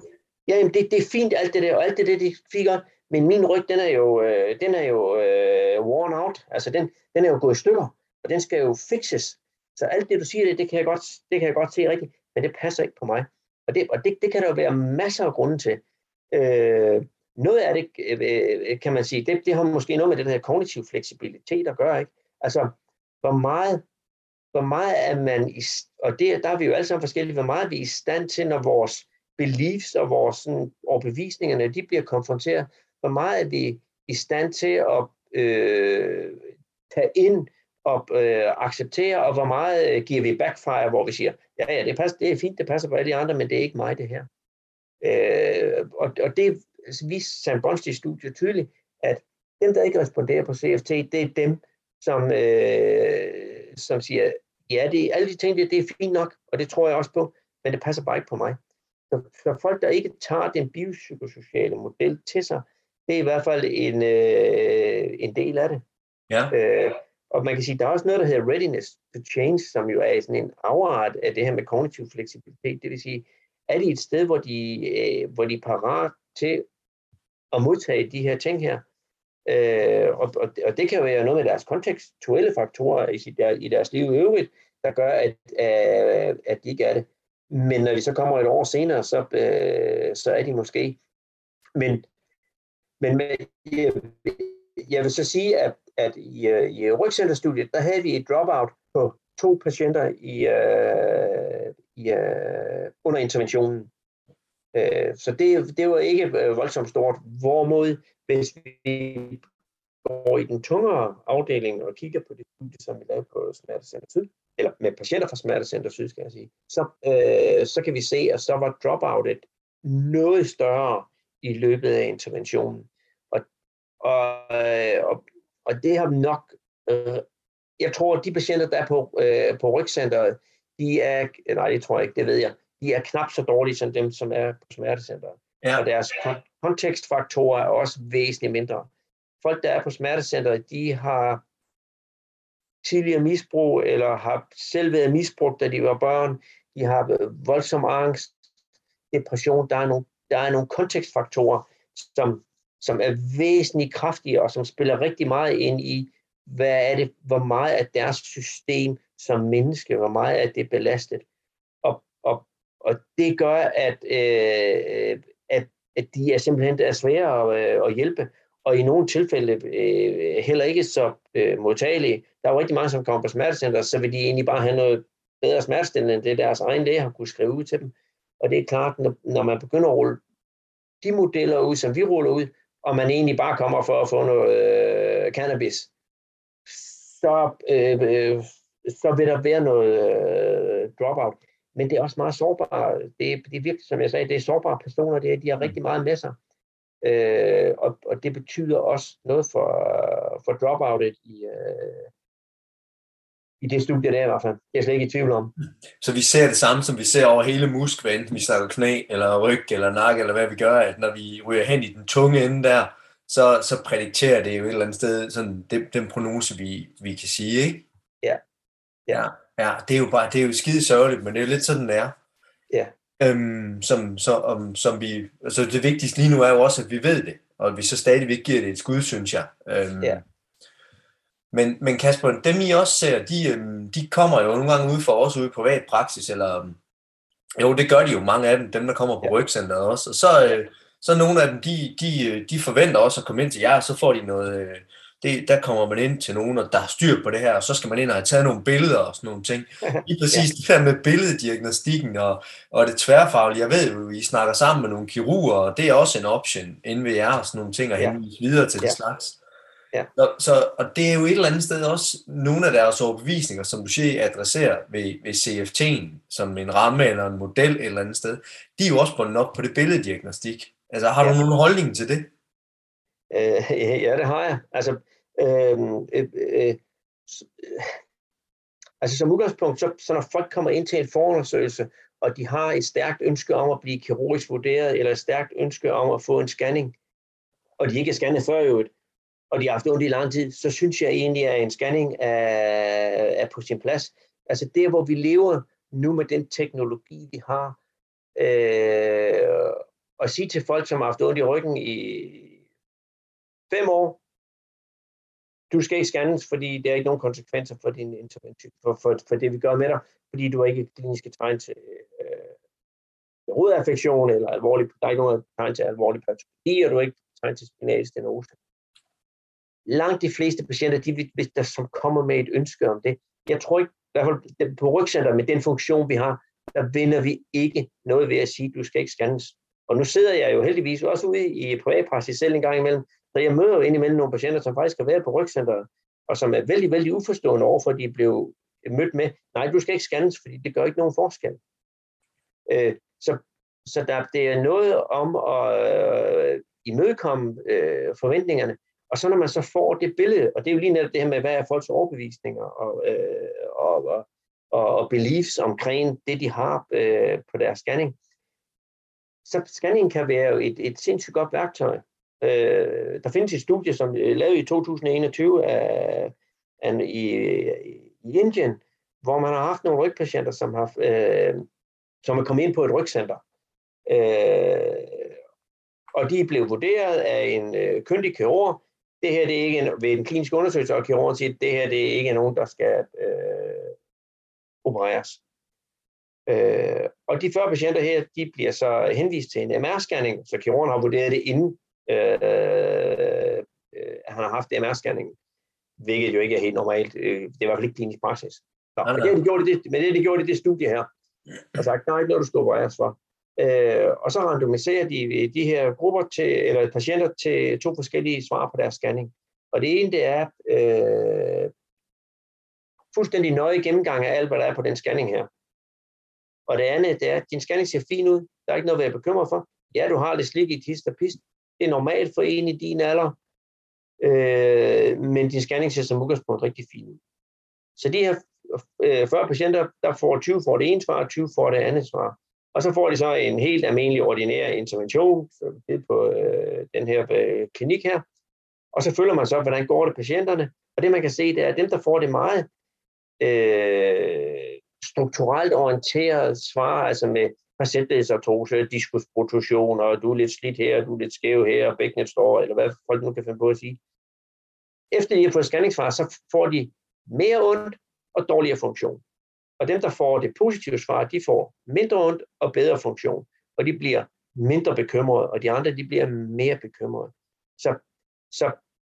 jamen det, det er fint alt det der, og alt det der, det er fint godt, men min ryg, den er jo, øh, den er jo øh, worn out, altså den, den er jo gået i stykker, og den skal jo fixes. Så alt det, du siger, det, det, kan, jeg godt, det kan jeg godt se rigtigt, men det passer ikke på mig. Og det, og det, det kan der jo være masser af grunde til. Øh, noget af det, øh, øh kan man sige, det, det har måske noget med den her kognitiv fleksibilitet at gøre, ikke? Altså, hvor meget, hvor meget er man, i, og det, der er vi jo alle sammen forskellige, hvor meget er vi i stand til, når vores beliefs og vores sådan, overbevisninger, når de bliver konfronteret, hvor meget er vi i stand til at øh, tage ind og øh, acceptere, og hvor meget øh, giver vi backfire, hvor vi siger, ja, ja, det, passer, det er fint, det passer på alle de andre, men det er ikke mig, det her. Øh, og, og det altså, viste Sam Bronstein studie tydeligt, at dem, der ikke responderer på CFT, det er dem, som, øh, som siger, ja, det, alle de ting, det, det er fint nok, og det tror jeg også på, men det passer bare ikke på mig. Så, så folk, der ikke tager den biopsykosociale model til sig, det er i hvert fald en, øh, en del af det. Ja. Øh, og man kan sige, der er også noget, der hedder readiness to change, som jo er sådan en afart af det her med kognitiv fleksibilitet. Det vil sige, er de et sted, hvor de, øh, hvor de er parat til at modtage de her ting her? Øh, og, og, og det kan jo være noget med deres kontekstuelle faktorer i, sit, der, i deres liv i øvrigt, der gør, at, øh, at de ikke er det. Men når de så kommer et år senere, så, øh, så er de måske. Men, men med, jeg, jeg vil så sige, at, at i, i rygcenterstudiet, der havde vi et dropout på to patienter i, øh, i, øh, under interventionen. Øh, så det, det var ikke voldsomt stort. Hvorimod, hvis vi går i den tungere afdeling og kigger på det studie, som vi lavede på Smertecenter Syd, eller med patienter fra Smertecenter Syd, skal jeg sige, så, øh, så kan vi se, at så var dropoutet noget større i løbet af interventionen. Og, og, øh, og, og det har nok, øh, jeg tror, at de patienter, der er på, øh, på rygcenteret, de er, nej, det tror jeg ikke, det ved jeg, de er knap så dårlige som dem, som er på smertecenteret. Ja. Og deres kontekstfaktorer er også væsentligt mindre. Folk, der er på smertecenteret, de har tidligere misbrug, eller har selv været misbrugt, da de var børn. De har voldsom angst, depression. Der er nogle, der er nogle kontekstfaktorer, som, som er væsentligt kraftige, og som spiller rigtig meget ind i, hvad er det, hvor meget er deres system som menneske, hvor meget er det belastet. Og, og, og det gør, at, øh, at, at de er simpelthen er svære at, øh, at hjælpe, og i nogle tilfælde øh, heller ikke så øh, modtagelige. Der er jo rigtig mange, som kommer på smertecenter, så vil de egentlig bare have noget bedre smertestillende, end det deres egen læge har kunne skrive ud til dem. Og det er klart, når, når man begynder at rulle de modeller ud, som vi ruller ud, og man egentlig bare kommer for at få noget øh, cannabis, så, øh, øh, så vil der være noget øh, dropout. Men det er også meget sårbare. Det, er, det er virkelig, som jeg sagde, det er sårbare personer, det er, de har rigtig meget med sig. Øh, og, og det betyder også noget for, for dropoutet i, øh, i det studie der i hvert fald. Det er slet ikke i tvivl om. Så vi ser det samme, som vi ser over hele musklen, enten vi snakker knæ, eller ryg, eller nakke, eller hvad vi gør, at når vi ryger hen i den tunge ende der, så, så prædikterer det jo et eller andet sted sådan den, den prognose, vi, vi kan sige, ikke? Ja. Ja, ja det er jo bare, det er jo skide sørgeligt, men det er jo lidt sådan, det er. Ja. Øhm, som, så, om, som vi, altså det vigtigste lige nu er jo også, at vi ved det, og at vi så stadigvæk giver det et skud, synes jeg. Øhm, ja. Men, men Kasper, dem I også ser, de, øhm, de kommer jo nogle gange ud for os ude i privat praksis, eller øhm, jo, det gør de jo, mange af dem, dem der kommer på ja. rygcenteret også, og så, øh, så nogle af dem, de, de, øh, de forventer også at komme ind til jer, og så får de noget, øh, det, der kommer man ind til nogen, der har styr på det her, og så skal man ind og have taget nogle billeder og sådan nogle ting. <laughs> Lige præcis ja. det der med billeddiagnostikken og, og det tværfaglige. Jeg ved jo, I snakker sammen med nogle kirurger, og det er også en option inden ved jer og sådan nogle ting, og ja. henvise videre til ja. det slags. Ja. Så, så, og det er jo et eller andet sted også nogle af deres overbevisninger, som du siger, adresserer ved, ved CFT'en, som en ramme eller en model et eller andet sted. De er jo også bundet op på det billeddiagnostik. Altså har du ja. nogen holdning til det? Øh, <laughs> ja, det har jeg. Altså, øhm, øh, øh, øh, altså som udgangspunkt, så, så når folk kommer ind til en forundersøgelse, og de har et stærkt ønske om at blive kirurgisk vurderet, eller et stærkt ønske om at få en scanning, og de ikke er scannet før i øvrigt, og de har haft ondt i lang tid, så synes jeg egentlig, at en scanning er, er på sin plads. Altså det, hvor vi lever nu med den teknologi, vi har, øh, og sige til folk, som har haft ondt i ryggen i fem år, du skal ikke scannes, fordi der er ikke nogen konsekvenser for din intervention, for, for, for det vi gør med dig, fordi du har ikke kliniske tegn til øh, hovedaffektion eller alvorlig, der er ikke nogen tegn til alvorlig patologi, og du har ikke tegn til spinal stenose. Langt de fleste patienter, de, hvis der som kommer med et ønske om det, jeg tror ikke, i hvert fald på rygcenter med den funktion, vi har, der vinder vi ikke noget ved at sige, du skal ikke scannes. Og nu sidder jeg jo heldigvis også ude i privatpraksis selv en gang imellem, så jeg møder jo indimellem nogle patienter, som faktisk har været på rygcenteret, og som er vældig, vældig uforstående overfor, at de blev mødt med, nej, du skal ikke scannes, fordi det gør ikke nogen forskel. Øh, så så der, det er noget om at øh, imødekomme øh, forventningerne, og så når man så får det billede, og det er jo lige netop det her med, hvad er folks overbevisninger og, øh, og, og, og beliefs omkring det, de har øh, på deres scanning, så scanning kan være et, et sindssygt godt værktøj. Øh, der findes et studie, som er lavet i 2021 af, af, i, i Indien, hvor man har haft nogle rygpatienter, som, har, øh, som er kommet ind på et rygcenter. Øh, og de blev vurderet af en øh, kyndig kirurg. Det her det er ikke en, ved en klinisk undersøgelse, og kirurgen siger, at det her det er ikke nogen, der skal øh, opereres. Øh, og de 40 patienter her, de bliver så henvist til en MR-scanning, så kirurgen har vurderet det inden øh, øh, han har haft MR-scanningen, hvilket jo ikke er helt normalt. Øh, det er i hvert fald ikke klinisk praksis. Så, nej, nej. Det, de gjorde det, men det, de gjorde det, det studie her, og sagt, der er ikke noget, du skal opereres for. Øh, og så randomiserer de de her grupper til, eller patienter til to forskellige svar på deres scanning. Og det ene, det er øh, fuldstændig nøje gennemgang af alt, hvad der er på den scanning her. Og det andet, det er, at din scanning ser fin ud. Der er ikke noget at være bekymret for. Ja, du har lidt slik i tist og pist. Det er normalt for en i din alder. Øh, men din scanning ser som udgangspunkt rigtig fin ud. Så de her øh, 40 patienter, der får 20 for det ene svar, og 20 for det andet svar. Og så får de så en helt almindelig ordinær intervention på øh, den her øh, klinik her. Og så følger man så, hvordan går det patienterne. Og det man kan se, det er, at dem, der får det meget øh, strukturelt orienteret svar, altså med facetdesartrose, diskusprotusion, og du er lidt slidt her, du er lidt skæv her, og bækkenet står, eller hvad folk nu kan finde på at sige. Efter de har fået scanningssvar, så får de mere ondt og dårligere funktion. Og dem, der får det positive svar, de får mindre ondt og bedre funktion. Og de bliver mindre bekymrede, og de andre, de bliver mere bekymrede. Så, så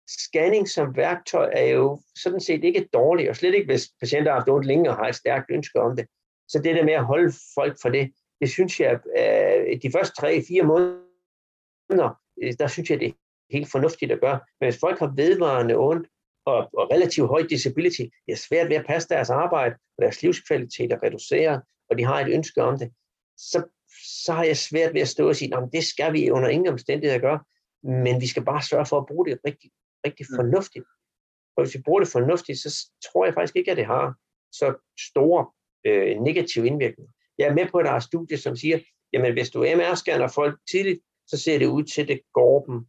scanning som værktøj er jo sådan set ikke dårligt, og slet ikke, hvis patienter har haft ondt længe og har et stærkt ønske om det. Så det der med at holde folk for det, det synes jeg, at de første tre-fire måneder, øh, der synes jeg, det er helt fornuftigt at gøre. Men hvis folk har vedvarende ondt, og, og relativt høj disability, det er svært ved at passe deres arbejde, og deres livskvalitet er reduceret, og de har et ønske om det, så, så har jeg svært ved at stå og sige, at det skal vi under ingen omstændigheder gøre, men vi skal bare sørge for at bruge det rigtig, rigtig mm. fornuftigt. Og hvis vi bruger det fornuftigt, så tror jeg faktisk ikke, at det har så store øh, negative indvirkninger. Jeg er med på, at der er studier, som siger, jamen hvis du MR-scanner folk tidligt, så ser det ud til, at det går dem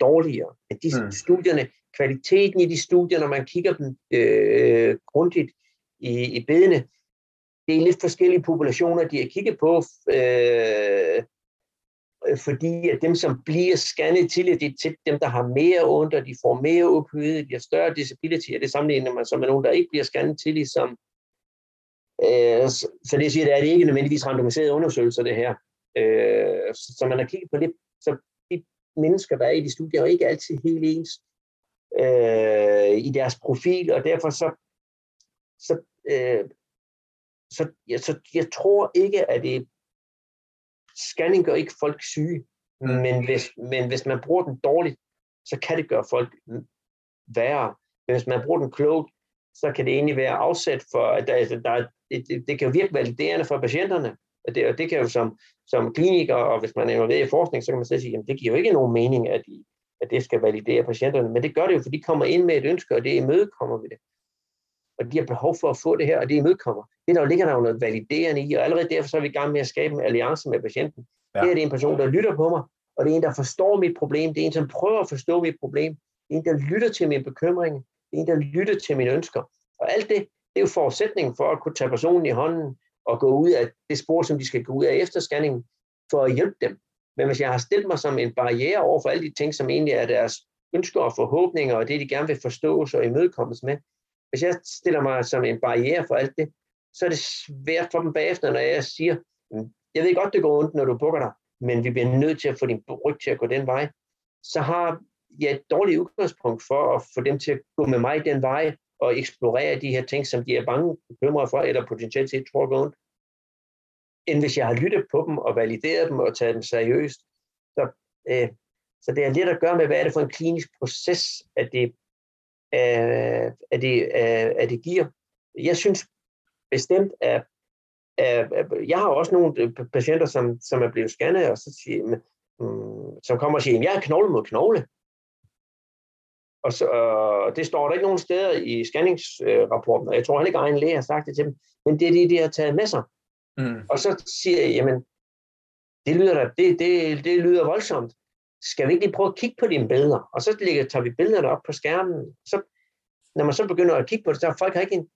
dårligere. Men de mm. studierne, kvaliteten i de studier, når man kigger dem øh, grundigt i, i bedene, det er lidt forskellige populationer, de har kigget på, øh, fordi at dem, som bliver scannet til, det er til dem, der har mere ondt, og de får mere ophøjet, de har større disability, og det sammenligner man så med nogen, der ikke bliver scannet til, som øh, så det siger, at det er ikke nødvendigvis randomiserede undersøgelser, det her. Øh, så man har kigget på lidt, så de mennesker, der er i de studier, er ikke altid helt ens øh, i deres profil, og derfor så, så, øh, så, ja, så jeg tror ikke, at det scanning gør ikke folk syge, mm. men, hvis, men hvis man bruger den dårligt, så kan det gøre folk værre. Men hvis man bruger den klogt, så kan det egentlig være afsat for, at der, altså, der, det, det kan jo virke validerende for patienterne, og det, og det kan jo som, som kliniker, og hvis man er involveret i forskning, så kan man sige, at det giver jo ikke nogen mening, at I, at det skal validere patienterne. Men det gør det jo, fordi de kommer ind med et ønske, og det imødekommer vi det. Og de har behov for at få det her, og det imødekommer. Det der ligger der jo noget validerende i, og allerede derfor så er vi i gang med at skabe en alliance med patienten. Ja. Det er en person, der lytter på mig, og det er en, der forstår mit problem. Det er en, som prøver at forstå mit problem. Det er en, der lytter til min bekymring. En, der lytter til mine ønsker. Og alt det, det er jo forudsætningen for at kunne tage personen i hånden og gå ud af det spor, som de skal gå ud af efter scanningen, for at hjælpe dem. Men hvis jeg har stillet mig som en barriere over for alle de ting, som egentlig er deres ønsker og forhåbninger, og det, de gerne vil forstås og imødekommes med. Hvis jeg stiller mig som en barriere for alt det, så er det svært for dem bagefter, når jeg siger, mm, jeg ved godt, det går ondt, når du bukker dig, men vi bliver nødt til at få din ryg til at gå den vej. Så har jeg et dårligt udgangspunkt for at få dem til at gå med mig den vej, og eksplorere de her ting, som de er bange bekymrede for, eller potentielt set tror på ondt, end hvis jeg har lyttet på dem og valideret dem og taget dem seriøst. Så, øh, så det er lidt at gøre med, hvad er det for en klinisk proces, at det, øh, at det, øh, at det giver. Jeg synes bestemt, at jeg har også nogle øh, patienter, som, som er blevet scannet, og så siger, mm, som kommer og siger, at jeg er knogle mod knogle. Og så, øh, det står der ikke nogen steder i scanningsrapporten, og jeg tror heller ikke, at egen læge har sagt det til dem, men det er det, de har taget med sig. Mm. Og så siger jeg, jamen, det lyder, da, det, det, det lyder voldsomt. Skal vi ikke lige prøve at kigge på dine billeder? Og så lægger, tager vi billederne op på skærmen. Så, når man så begynder at kigge på det, så folk har ikke en,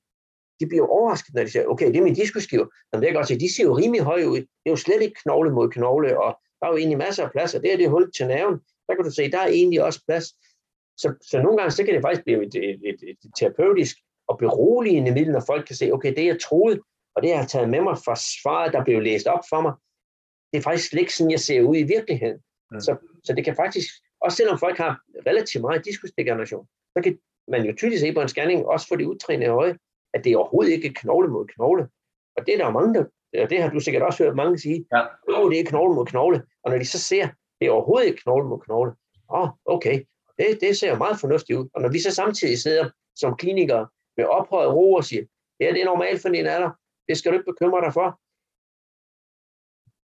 de bliver overrasket, når de siger, okay, det er min diskoskiver. Men det kan godt se, de ser jo rimelig høje ud. Det er jo slet ikke knogle mod knogle, og der er jo egentlig masser af plads, og det er det hul til nerven. Der kan du se, der er egentlig også plads. Så, så nogle gange, så kan det faktisk blive et, et, et, et terapeutisk og beroligende middel, når folk kan se, okay, det jeg troede, og det jeg har taget med mig fra svaret, der blev læst op for mig, det er faktisk slet ikke sådan, jeg ser ud i virkeligheden. Mm. Så, så det kan faktisk, også selvom folk har relativt meget diskusdegeneration, så kan man jo tydeligt se på en scanning, også for det udtrænede øje, at det er overhovedet ikke knogle mod knogle. Og det er der mange, der, og det har du sikkert også hørt mange sige, ja. oh, det er knogle mod knogle. Og når de så ser, det er overhovedet ikke knogle mod knogle, åh, oh, okay, det, det ser meget fornuftigt ud. Og når vi så samtidig sidder som klinikere med ophøjet ro og siger, ja, det er normalt for din alder, det skal du ikke bekymre dig for.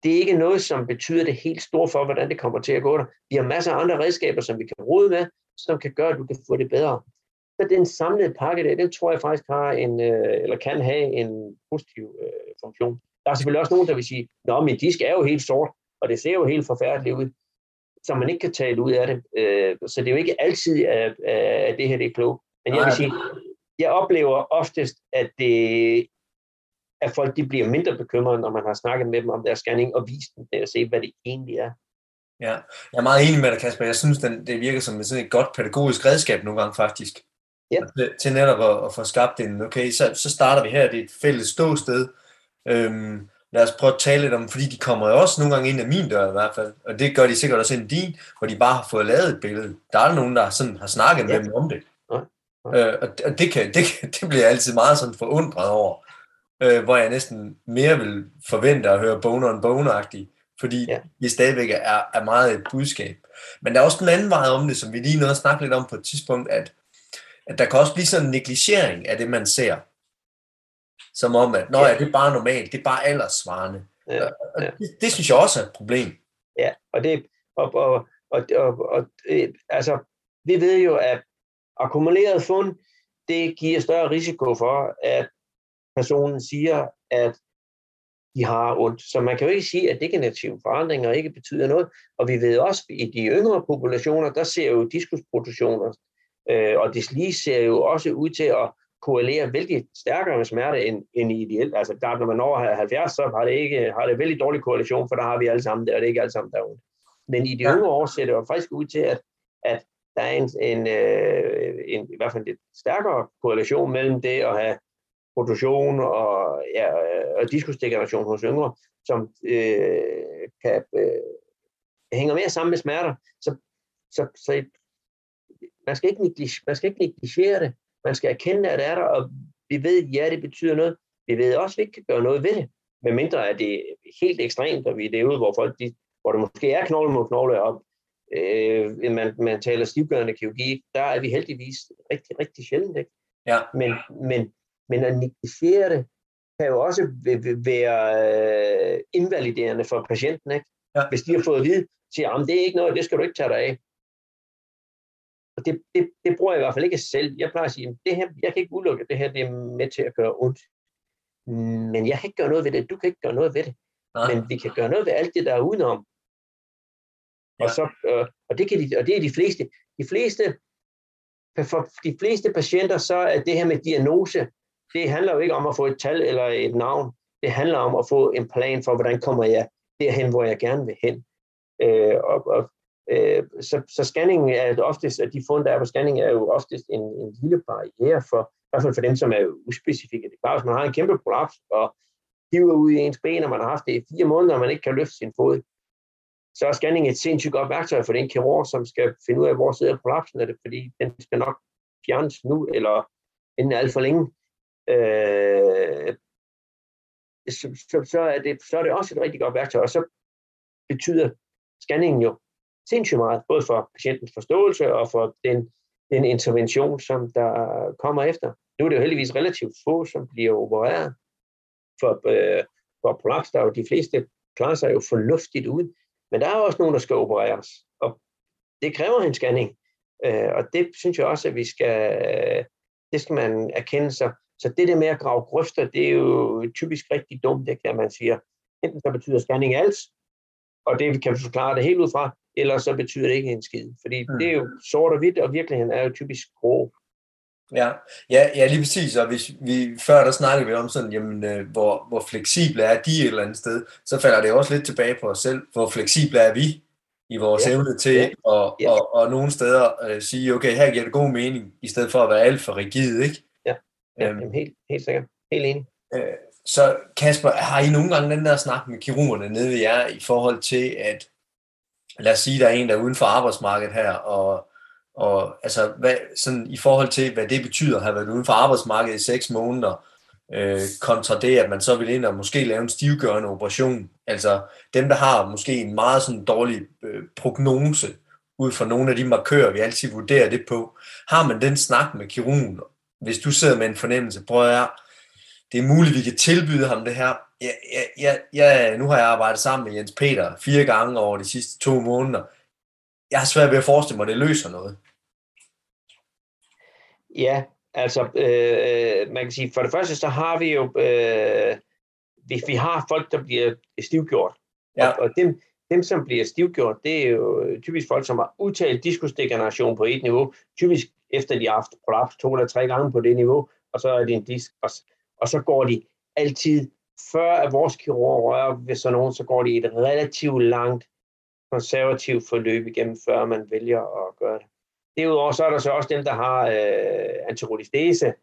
Det er ikke noget, som betyder det helt store for, hvordan det kommer til at gå der. Vi har masser af andre redskaber, som vi kan rode med, som kan gøre, at du kan få det bedre. Så den samlede pakke der, den tror jeg faktisk har en, øh, eller kan have en positiv øh, funktion. Der er selvfølgelig også nogen, der vil sige, nå, min disk er jo helt sort, og det ser jo helt forfærdeligt ud, så man ikke kan tale ud af det. Øh, så det er jo ikke altid, at, at det her det er klogt. Men jeg vil sige, jeg oplever oftest, at det at folk de bliver mindre bekymrede, når man har snakket med dem om deres scanning og vist dem det, og se, hvad det egentlig er. Ja, jeg er meget enig med dig, Kasper. Jeg synes, den, det virker som sådan et godt pædagogisk redskab nogle gange faktisk. Ja. Til, til netop at, at få skabt en, okay, så, så starter vi her, det er et fælles ståsted. Øhm, lad os prøve at tale lidt om, fordi de kommer jo også nogle gange ind af min dør i hvert fald, og det gør de sikkert også ind din, hvor de bare har fået lavet et billede. Der er nogen, der sådan har snakket ja. med dem om det. Ja. Ja. Øh, og det, kan, det, <laughs> det bliver jeg altid meget sådan forundret over, øh, hvor jeg næsten mere vil forvente at høre boner and boner fordi ja. det stadigvæk er, er meget et budskab. Men der er også den anden vej om det, som vi lige nåede at snakke lidt om på et tidspunkt, at at der kan også blive sådan en negligering af det, man ser. Som om, at Nå, ja. det er bare normalt, det er bare aldersvarende. Ja, ja. Og det, det synes jeg også er et problem. Ja, og det, og, og, og, og, og øh, altså, vi ved jo, at akkumuleret fund, det giver større risiko for, at personen siger, at de har ondt. Så man kan jo ikke sige, at degenerative forandringer ikke betyder noget. Og vi ved også, at i de yngre populationer, der ser jo diskusproduktioner Øh, og lige ser jo også ud til at korrelere vældig stærkere med smerte end, end ideelt. Altså der, når man når 70, så har det, ikke, har det vældig dårlig korrelation, for der har vi alle sammen det, og det er ikke alle sammen, der er ondt. Men i de ja. år ser det jo faktisk ud til, at, at der er en, en, øh, en, i hvert fald en lidt stærkere korrelation mellem det at have produktion og, ja, og diskusdegeneration hos yngre, som øh, kan, øh, hænger mere sammen med smerter. Så, så, så man skal ikke, negligere, man skal ikke negligere det. Man skal erkende, at det er der, og vi ved, at ja, det betyder noget. Vi ved også, at vi ikke kan gøre noget ved det. Men mindre er det helt ekstremt, og vi er derude, hvor folk, de, hvor det måske er knogle mod knogle, og øh, man, man taler stivgørende kirurgi, der er vi heldigvis rigtig, rigtig sjældent. Ikke? Ja. Men, men, men at negligere det, kan jo også være øh, invaliderende for patienten. Ikke? Ja. Hvis de har fået at vide, siger, at det er ikke noget, det skal du ikke tage dig af. Og det, det, det bruger jeg i hvert fald ikke selv. Jeg plejer at sige, at det her, jeg kan ikke udelukke, at det her det er med til at gøre ondt. Men jeg kan ikke gøre noget ved det. Du kan ikke gøre noget ved det. Nej. Men vi kan gøre noget ved alt det, der er udenom. Ja. Og, så, øh, og, det kan de, og det er de fleste. De fleste for de fleste patienter, så er det her med diagnose, det handler jo ikke om at få et tal eller et navn. Det handler om at få en plan for, hvordan kommer jeg derhen, hvor jeg gerne vil hen. Øh, og, og Øh, så, så scanningen er oftest, at de fund, der er på scanning, er jo oftest en, en lille barriere for, i hvert fald for dem, som er uspecifikke. Det er bare, hvis man har en kæmpe prolaps, og hiver ud i ens ben, og man har haft det i fire måneder, og man ikke kan løfte sin fod, så er scanning et sindssygt godt værktøj for den kirurg, som skal finde ud af, hvor sidder prolapsen af det, fordi den skal nok fjernes nu, eller inden alt for længe. Øh, så, så, så, er det, så er det også et rigtig godt værktøj, og så betyder scanningen jo sindssygt meget, både for patientens forståelse og for den, den intervention, som der kommer efter. Nu er det jo heldigvis relativt få, som bliver opereret for, øh, for prolaps, der er jo de fleste klarer sig jo fornuftigt ud, men der er også nogen, der skal opereres, og det kræver en scanning, øh, og det synes jeg også, at vi skal, det skal man erkende sig. Så det der med at grave grøfter, det er jo typisk rigtig dumt, det kan man sige. Enten så betyder scanning alt, og det kan vi forklare det helt ud fra, eller så betyder det ikke en skid. Fordi mm. det er jo sort og hvidt, og virkeligheden er jo typisk grå. Ja, ja, ja lige præcis. Og hvis vi, før der snakkede vi om sådan, jamen, øh, hvor, hvor fleksible er de et eller andet sted, så falder det også lidt tilbage på os selv. Hvor fleksible er vi i vores ja. evne til ja. at ja. og, og nogle steder øh, sige, okay, her giver det god mening, i stedet for at være alt for rigid, ikke? Ja, ja øhm, helt, helt sikkert. Helt enig. Øh, så Kasper, har I nogle gange den der snak med kirurgerne nede ved jer i forhold til, at lad os sige, der er en, der er uden for arbejdsmarkedet her, og, og altså, hvad, sådan, i forhold til, hvad det betyder at have været uden for arbejdsmarkedet i seks måneder, øh, kontra det, at man så vil ind og måske lave en stivgørende operation. Altså dem, der har måske en meget sådan dårlig øh, prognose, ud fra nogle af de markører, vi altid vurderer det på, har man den snak med kirurgen, hvis du sidder med en fornemmelse, prøver jeg, det er muligt, vi kan tilbyde ham det her. Ja, ja, ja, ja, nu har jeg arbejdet sammen med Jens Peter fire gange over de sidste to måneder. Jeg har svært ved at forestille mig, at det løser noget. Ja, altså øh, man kan sige, for det første så har vi jo, øh, vi, vi har folk, der bliver stivgjort. Ja. Og, og dem, dem, som bliver stivgjort, det er jo typisk folk, som har udtalt diskusdegeneration på et niveau, typisk efter de har haft prolaps to eller tre gange på det niveau, og så er det en disk, og, og så går de altid, før at vores kirurg rører ved sådan nogen, så går de et relativt langt konservativt forløb igennem, før man vælger at gøre det. Derudover så er der så også dem, der har øh, antirolistese,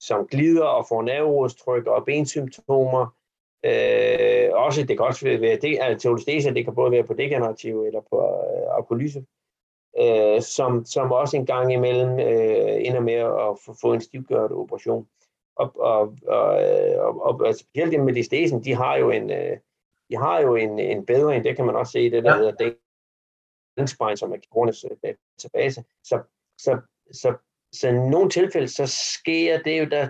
som glider og får nerverodstryk og bensymptomer. Øh, også, det kan også være, det, altså, antirolistese, det kan både være på degenerativ eller på øh, alkoholyse, øh, som, som også en gang imellem øh, ender med at få, få en stivgørende operation. Og, og, og, øh, og, og, og specielt det med listesen, de har jo en, øh, de har jo en, en bedring, det kan man også se i det, der ja. hedder Spine, som er kirurgernes øh, database. Så, så, så, så i nogle tilfælde, så sker det jo, der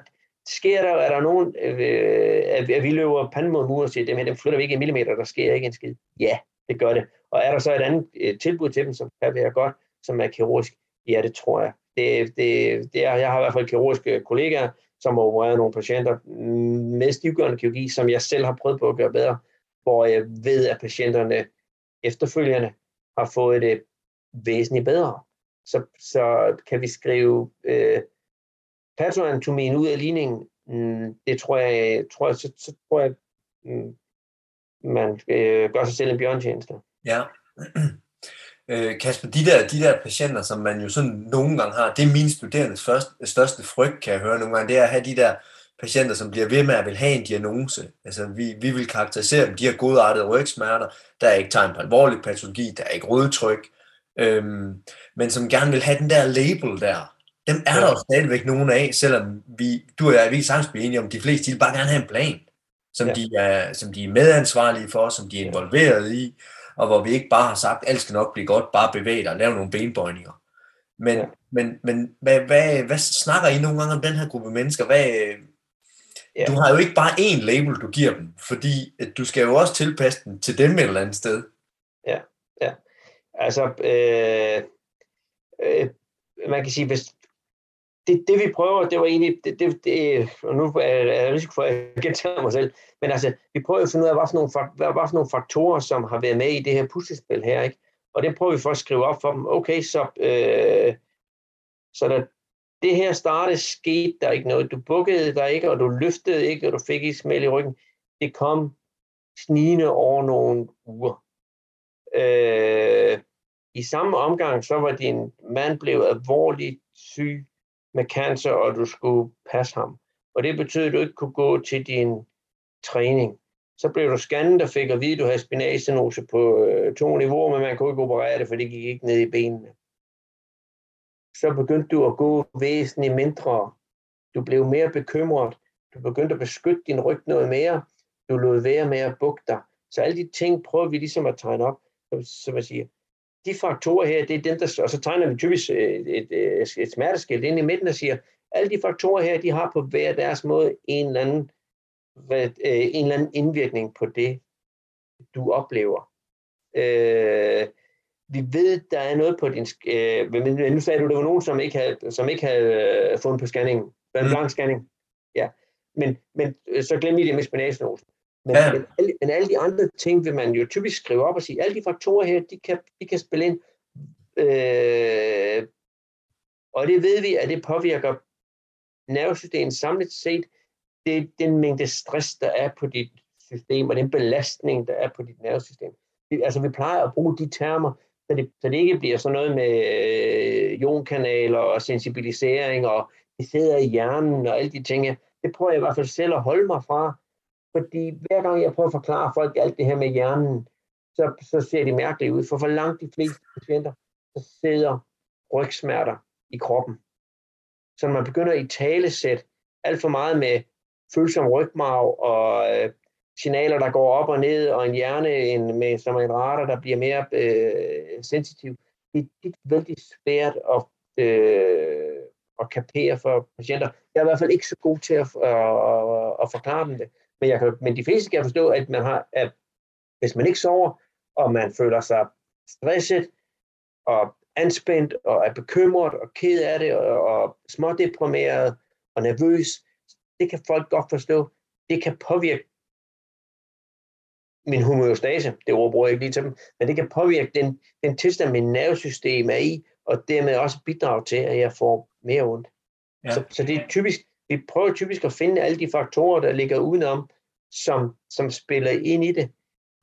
sker der, er der nogen, øh, at vi løber panden mod muren og siger, her, dem flytter vi ikke en millimeter, der sker ikke en skid. Ja, det gør det. Og er der så et andet et tilbud til dem, som kan være godt, som er kirurgisk? Ja, det tror jeg. Det, det, det er, jeg har i hvert fald kirurgiske kollegaer, som har opereret nogle patienter med stivgørende kirurgi, som jeg selv har prøvet på at gøre bedre, hvor jeg ved, at patienterne efterfølgende har fået det væsentligt bedre. Så, så kan vi skrive øh, patoanatomien ud af ligningen. Mm, det tror jeg, tror jeg, så, så tror jeg, mm, man øh, gør sig selv en bjørntjeneste. Ja. Øh, Kasper, de der, de der patienter, som man jo sådan nogle gange har, det er mine studerendes første, største frygt, kan jeg høre nogle gange, det er at have de der patienter, som bliver ved med at vil have en diagnose. Altså, vi, vi vil karakterisere dem, de har godartede rygsmerter, der er ikke tegn på alvorlig patologi, der er ikke rødtryk, øhm, men som gerne vil have den der label der. Dem er ja. der jo stadigvæk nogen af, selvom vi, du og jeg, vi er sagtens enige om, de fleste, de vil bare gerne have en plan, som, ja. de er, som de er medansvarlige for, som de er involveret i, og hvor vi ikke bare har sagt, alt skal nok blive godt, bare bevæge dig og lave nogle benbøjninger. Men, ja. men, men hvad, hvad, hvad snakker I nogle gange om den her gruppe mennesker? Hvad, Ja. Du har jo ikke bare én label, du giver dem, fordi du skal jo også tilpasse den til dem et eller andet sted. Ja, ja. Altså, øh, øh, man kan sige, hvis det, det vi prøver, det var egentlig, det, det, det og nu er jeg risiko for, at jeg gentager mig selv, men altså, vi prøver at finde ud af, hvad for, nogle, hvad, hvad for nogle faktorer, som har været med i det her puslespil her, ikke? Og det prøver vi for at skrive op for dem. Okay, så, øh, så da det her startede, skete der ikke noget. Du bukkede dig ikke, og du løftede ikke, og du fik ikke smæld i ryggen. Det kom snigende over nogle uger. Øh, i samme omgang, så var din mand blevet alvorligt syg med cancer, og du skulle passe ham. Og det betød, at du ikke kunne gå til din træning. Så blev du scannet og fik at vide, at du havde spinalstenose på øh, to niveauer, men man kunne ikke operere det, for det gik ikke ned i benene. Så begyndte du at gå væsentligt mindre. Du blev mere bekymret. Du begyndte at beskytte din ryg noget mere. Du lod være med at bukke dig. Så alle de ting prøver vi ligesom at tegne op, som man siger. De faktorer her, det er den, der, og så tegner vi typisk et, et, et, et smerteskilt ind i midten og siger, alle de faktorer her, de har på hver deres måde en eller anden, hvad, øh, en eller anden indvirkning på det, du oplever. Øh, vi ved, der er noget på din... Øh, men nu sagde du, der var nogen, som ikke havde, som ikke havde øh, fundet på scanningen. Det en mm. lang scanning. Ja. Men, men øh, så glem I det med spinatsnosen. Men, ja. men, alle, men alle de andre ting vil man jo typisk skrive op og sige, alle de faktorer her, de kan, de kan spille ind. Øh, og det ved vi, at det påvirker nervesystemet samlet set. Det er den mængde stress, der er på dit system, og den belastning, der er på dit nervesystem. Altså vi plejer at bruge de termer, så det, så det ikke bliver sådan noget med øh, ionkanaler og sensibilisering, og det sidder i hjernen og alle de ting. Det prøver jeg i hvert fald selv at holde mig fra, fordi hver gang jeg prøver at forklare folk alt det her med hjernen, så, så ser det mærkeligt ud. For for langt de fleste patienter, så sidder rygsmerter i kroppen. Så når man begynder i talesæt alt for meget med følsom rygmarv og øh, signaler, der går op og ned, og en hjerne en, med, som en radar, der bliver mere øh, sensitiv. Det, det er vældig svært at, øh, at kapere for patienter. Jeg er i hvert fald ikke så god til at, at, at, at forklare dem det. Men, jeg kan, men de fleste kan forstå, at man har, at hvis man ikke sover, og man føler sig stresset og anspændt og er bekymret og ked af det og, og smådeprimeret og nervøs, det kan folk godt forstå. Det kan påvirke min homeostase, det ord bruger jeg ikke lige til dem, men det kan påvirke den, den tilstand, min nervesystem er i, og dermed også bidrage til, at jeg får mere ondt. Ja. Så, så det er typisk, vi prøver typisk at finde alle de faktorer, der ligger udenom, som, som spiller ind i det.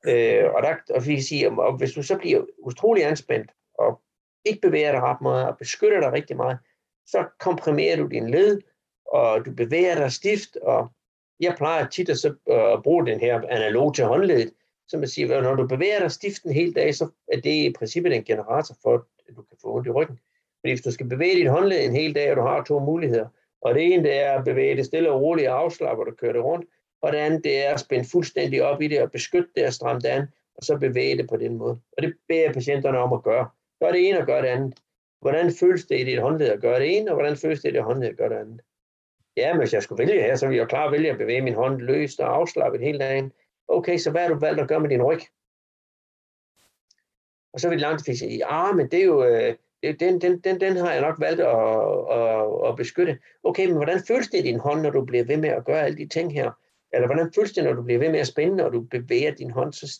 Øh, og, der, og vi siger, og hvis du så bliver utrolig anspændt, og ikke bevæger dig ret meget, og beskytter dig rigtig meget, så komprimerer du din led, og du bevæger dig stift, og jeg plejer tit at, så, øh, at bruge den her analog til håndledet, som at sige, at når du bevæger dig stift en hel dag, så er det i princippet en generator for, at du kan få ondt i ryggen. Fordi hvis du skal bevæge dit håndled en hel dag, og du har to muligheder, og det ene det er at bevæge det stille og roligt og afslappe, og køre det rundt, og det andet det er at spænde fuldstændig op i det og beskytte det og stramme det an, og så bevæge det på den måde. Og det beder jeg patienterne om at gøre. Gør det ene og gør det andet. Hvordan føles det i dit håndled at gøre det ene, og hvordan føles det i dit håndled at gøre det andet? Ja, men hvis jeg skulle vælge her, så ville jeg klar at vælge at bevæge min hånd løst og afslappet hele dagen. Okay, så hvad har du valgt at gøre med din ryg? Og så vil langt de sige, ah, men det er jo, øh, Øh, den, den, den, den har jeg nok valgt at, at, at beskytte. Okay, men hvordan føles det i din hånd, når du bliver ved med at gøre alle de ting her? Eller hvordan føles det, når du bliver ved med at spænde, og du bevæger din hånd så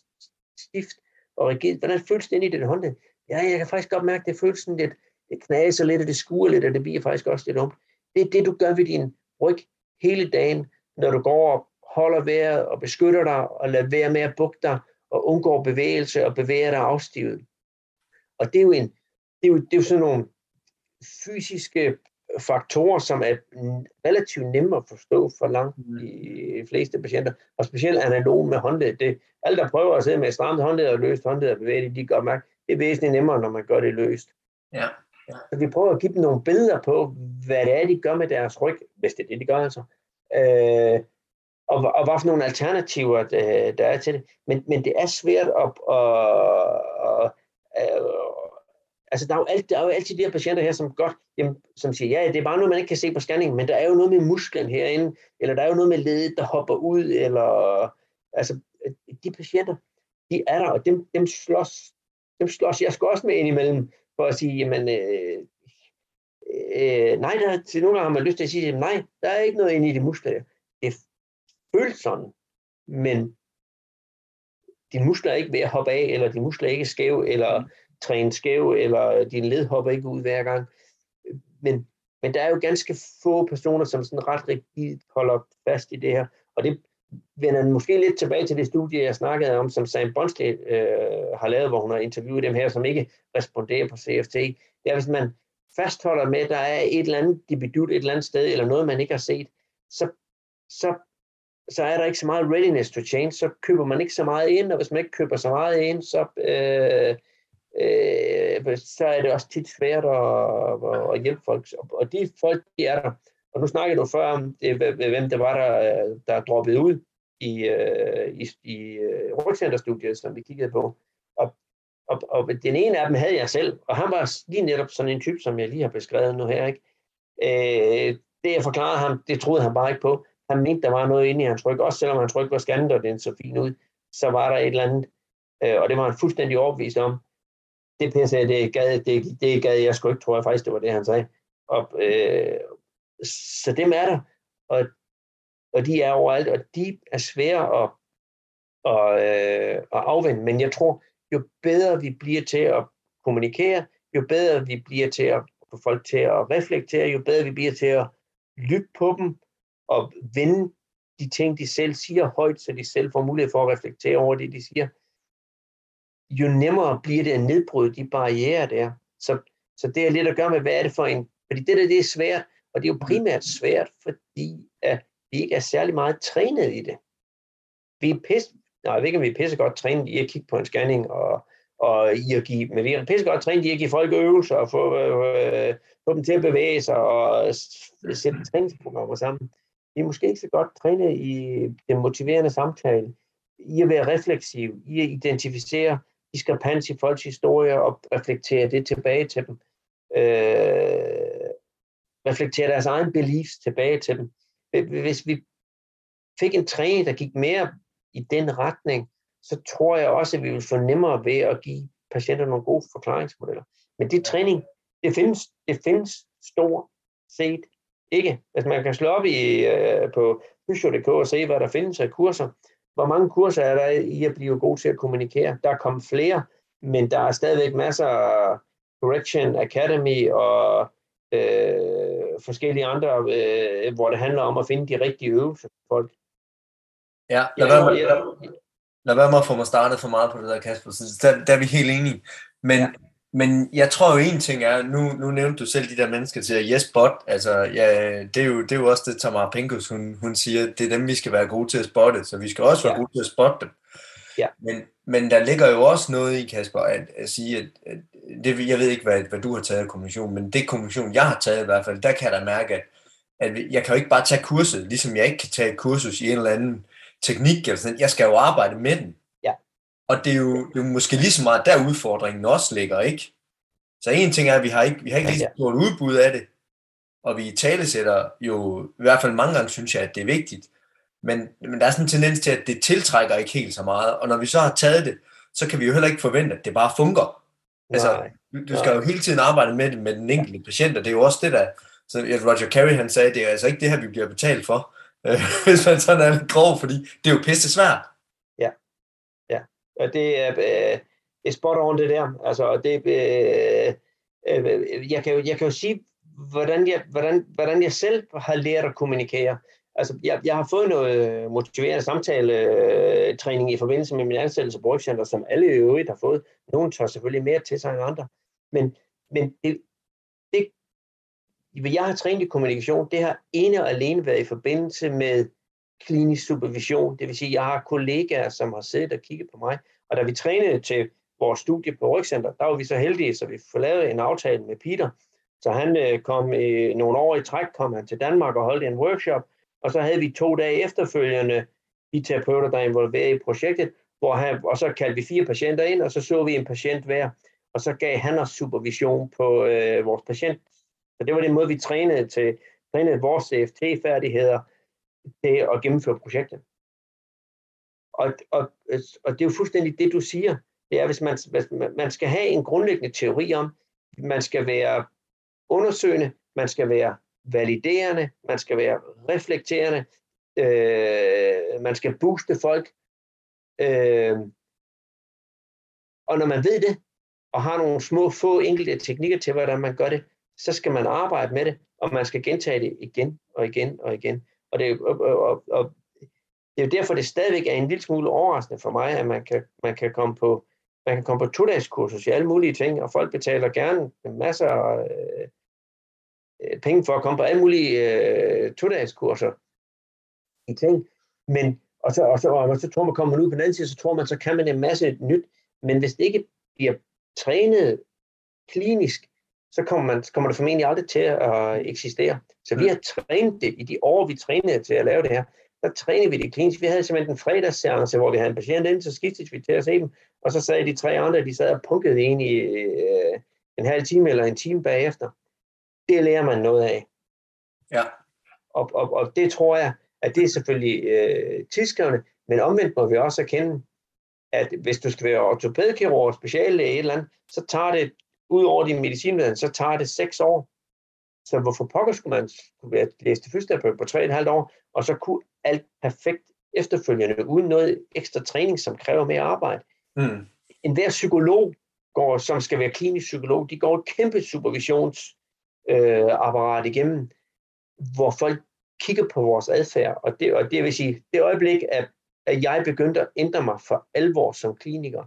stift og rigidt? Hvordan føles det ind i din hånd? Ja, jeg kan faktisk godt mærke, at det føles sådan lidt, det knaser lidt, og det skuer lidt, og det bliver faktisk også lidt ondt. Det er det, du gør ved din ryg hele dagen, når du går og holder vejret og beskytter dig og lader være med at bukke dig og undgår bevægelse og bevæger dig afstivet. Og det er jo, en, det er jo, det er jo sådan nogle fysiske faktorer, som er relativt nemme at forstå for langt mm. de fleste patienter, og specielt analog med håndled. Det, alle, der prøver at sidde med stramt håndled og løst håndled og bevæge det, de gør mærke, det er væsentligt nemmere, når man gør det løst. Ja. Ja. Så vi prøver at give dem nogle billeder på, hvad det er, de gør med deres ryg, hvis det er det, de gør altså. Øh, og, og hvad for nogle alternativer, der, der er til det. Men, men det er svært at... at, at, at altså, der er, jo alt, der er jo altid de her patienter her, som godt, jamen, som siger, ja, det er bare noget, man ikke kan se på scanningen, men der er jo noget med musklen herinde, eller der er jo noget med ledet, der hopper ud, eller altså, de patienter, de er der, og dem, dem slås, dem slås jeg skal også med indimellem, for at sige, jamen, øh, øh, nej, der, til nogle gange har man lyst til at sige, nej, der er ikke noget inde i de muskler. Det føles sådan, men dine muskler er ikke ved at hoppe af, eller dine muskler er ikke skæve, eller mm træne skæv, eller øh, din led hopper ikke ud hver gang. Men, men der er jo ganske få personer, som sådan ret rigidt holder fast i det her. Og det vender måske lidt tilbage til det studie, jeg snakkede om, som Sam Bonsted øh, har lavet, hvor hun har interviewet dem her, som ikke responderer på CFT. Det er, hvis man fastholder med, at der er et eller andet debidut et eller andet sted, eller noget, man ikke har set, så, så, så er der ikke så meget readiness to change, så køber man ikke så meget ind, og hvis man ikke køber så meget ind, så, øh, øh, så er det også tit svært at, at, hjælpe folk. Og de folk, de er der. Og nu snakkede du før om, øh, det, hvem det var, der, øh, der droppede ud i, øh, i, i øh, rygcenterstudiet, som vi kiggede på. Og, og, og den ene af dem havde jeg selv, og han var lige netop sådan en type, som jeg lige har beskrevet nu her. Ikke? Øh, det jeg forklarede ham, det troede han bare ikke på. Han mente, der var noget inde i hans ryg, også selvom hans ryg var scannet, og den så fint ud, så var der et eller andet, øh, og det var han fuldstændig overbevist om. Det pisse sagde, det gad, det, det gad jeg sgu ikke, tror jeg faktisk, det var det, han sagde. Og, øh, så dem er der, og, og de er overalt, og de er svære at, at, øh, at afvende, men jeg tror, jo bedre vi bliver til at kommunikere, jo bedre vi bliver til at få folk til at reflektere, jo bedre vi bliver til at lytte på dem og vende de ting, de selv siger højt, så de selv får mulighed for at reflektere over det, de siger, jo nemmere bliver det at nedbryde de barriere der. Så, så det er lidt at gøre med, hvad er det for en... Fordi det der, det er svært, og det er jo primært svært, fordi at vi ikke er særlig meget trænet i det. Vi er pisse, nej, jeg ved ikke, om vi er pisse godt trænet i at kigge på en scanning og, og i at give, men vi er pisse godt trænet i at give folk øvelser og få, øh, få dem til at bevæge sig og sætte træningsprogrammer sammen. Vi er måske ikke så godt trænet i den motiverende samtale, i at være refleksiv, i at identificere diskrepans i folks historier og reflektere det tilbage til dem. Øh, reflektere deres egen beliefs tilbage til dem. Hvis vi fik en træning, der gik mere i den retning, så tror jeg også, at vi vil få nemmere ved at give patienter nogle gode forklaringsmodeller. Men det træning, det findes, det findes stort set ikke. Altså man kan slå op i, øh, på fysio.dk og se, hvad der findes af kurser. Hvor mange kurser er der i at blive god til at kommunikere? Der er kommet flere, men der er stadigvæk masser af Correction Academy og øh, forskellige andre, øh, hvor det handler om at finde de rigtige øvelser for folk. Ja, lad være, med, lad være med at få mig startet for meget på det der, Kasper. Så der, der er vi helt enige. Men, ja. Men jeg tror jo en ting er, nu, nu nævnte du selv de der mennesker til yes, but, altså ja, det, er jo, det er jo også det, Tamara Pinkus, hun, hun siger, det er dem, vi skal være gode til at spotte, så vi skal også være ja. gode til at spotte dem. Ja. Men, men der ligger jo også noget i, Kasper, at, at sige, at, at det, jeg ved ikke, hvad, hvad du har taget af kommunikation, men det kommunikation, jeg har taget i hvert fald, der kan jeg da mærke, at, at jeg kan jo ikke bare tage kurset, ligesom jeg ikke kan tage et kursus i en eller anden teknik, eller sådan. jeg skal jo arbejde med den. Og det er, jo, det er jo måske lige så meget, der udfordringen også ligger, ikke? Så en ting er, at vi har ikke, vi har ikke lige så stort udbud af det, og vi talesætter jo, i hvert fald mange gange synes jeg, at det er vigtigt, men, men der er sådan en tendens til, at det tiltrækker ikke helt så meget, og når vi så har taget det, så kan vi jo heller ikke forvente, at det bare fungerer. Altså, nej, du skal nej. jo hele tiden arbejde med det med den enkelte patient, og det er jo også det, der, så Roger Carey han sagde, det er altså ikke det her, vi bliver betalt for, <laughs> hvis man sådan er lidt grov, fordi det er jo pisse svært. Og det er, øh, er spot on det der, altså, og det, øh, øh, jeg, kan jo, jeg kan jo sige, hvordan jeg, hvordan, hvordan jeg selv har lært at kommunikere. Altså, jeg, jeg har fået noget motiverende samtale-træning i forbindelse med min ansættelse på Rygcenter, som alle i øvrigt har fået. Nogle tager selvfølgelig mere til sig end andre. Men, men det, det, jeg har trænet i kommunikation, det har ene og alene været i forbindelse med klinisk supervision. Det vil sige, at jeg har kollegaer, som har siddet og kigget på mig. Og da vi trænede til vores studie på Rygcenter, der var vi så heldige, så vi får lavet en aftale med Peter. Så han øh, kom i nogle år i træk, kom han til Danmark og holdt en workshop, og så havde vi to dage efterfølgende de terapeuter, der er involveret i projektet, hvor han, og så kaldte vi fire patienter ind, og så så vi en patient hver, og så gav han os supervision på øh, vores patient. Så det var den måde, vi trænede til trænede vores CFT-færdigheder til at gennemføre projektet. Og, og, og det er jo fuldstændig det, du siger. Det er, hvis man, hvis man skal have en grundlæggende teori om, man skal være undersøgende, man skal være validerende, man skal være reflekterende, øh, man skal booste folk. Øh, og når man ved det, og har nogle små, få enkelte teknikker til, hvordan man gør det, så skal man arbejde med det, og man skal gentage det igen og igen og igen. Og, det, og, og, og det er jo derfor, det stadigvæk er en lille smule overraskende for mig, at man kan, man kan komme på man kan komme på to-dages i alle mulige ting, og folk betaler gerne masser af øh, penge for at komme på alle mulige øh, to-dages kurser i ting. Men, og så, og så, og så tror man, kommer man ud på den anden side, så tror man, så kan man en masse nyt. Men hvis det ikke bliver trænet klinisk, så kommer, man, kommer det formentlig aldrig til at eksistere. Så vi har trænet det i de år, vi trænede til at lave det her. Der trænede vi det klinisk. Vi havde simpelthen en fredagsseance, hvor vi havde en patient ind, så skiftede vi til at se dem, og så sad de tre andre, de sad og punkede ind i øh, en halv time eller en time bagefter. Det lærer man noget af. Ja. Og, og, og det tror jeg, at det er selvfølgelig øh, tidskrævende, men omvendt må vi også erkende, at hvis du skal være ortopædkirurg og speciallæge et eller andet, så tager det, ud over din medicinviden, så tager det seks år. Så hvorfor pokker skulle man skulle læse det første på, tre et halvt år, og så kunne alt perfekt efterfølgende, uden noget ekstra træning, som kræver mere arbejde. Mm. En hver psykolog, går, som skal være klinisk psykolog, de går et kæmpe supervisionsapparat øh, igennem, hvor folk kigger på vores adfærd. Og det, og det vil sige, det øjeblik, at, at jeg begyndte at ændre mig for alvor som kliniker,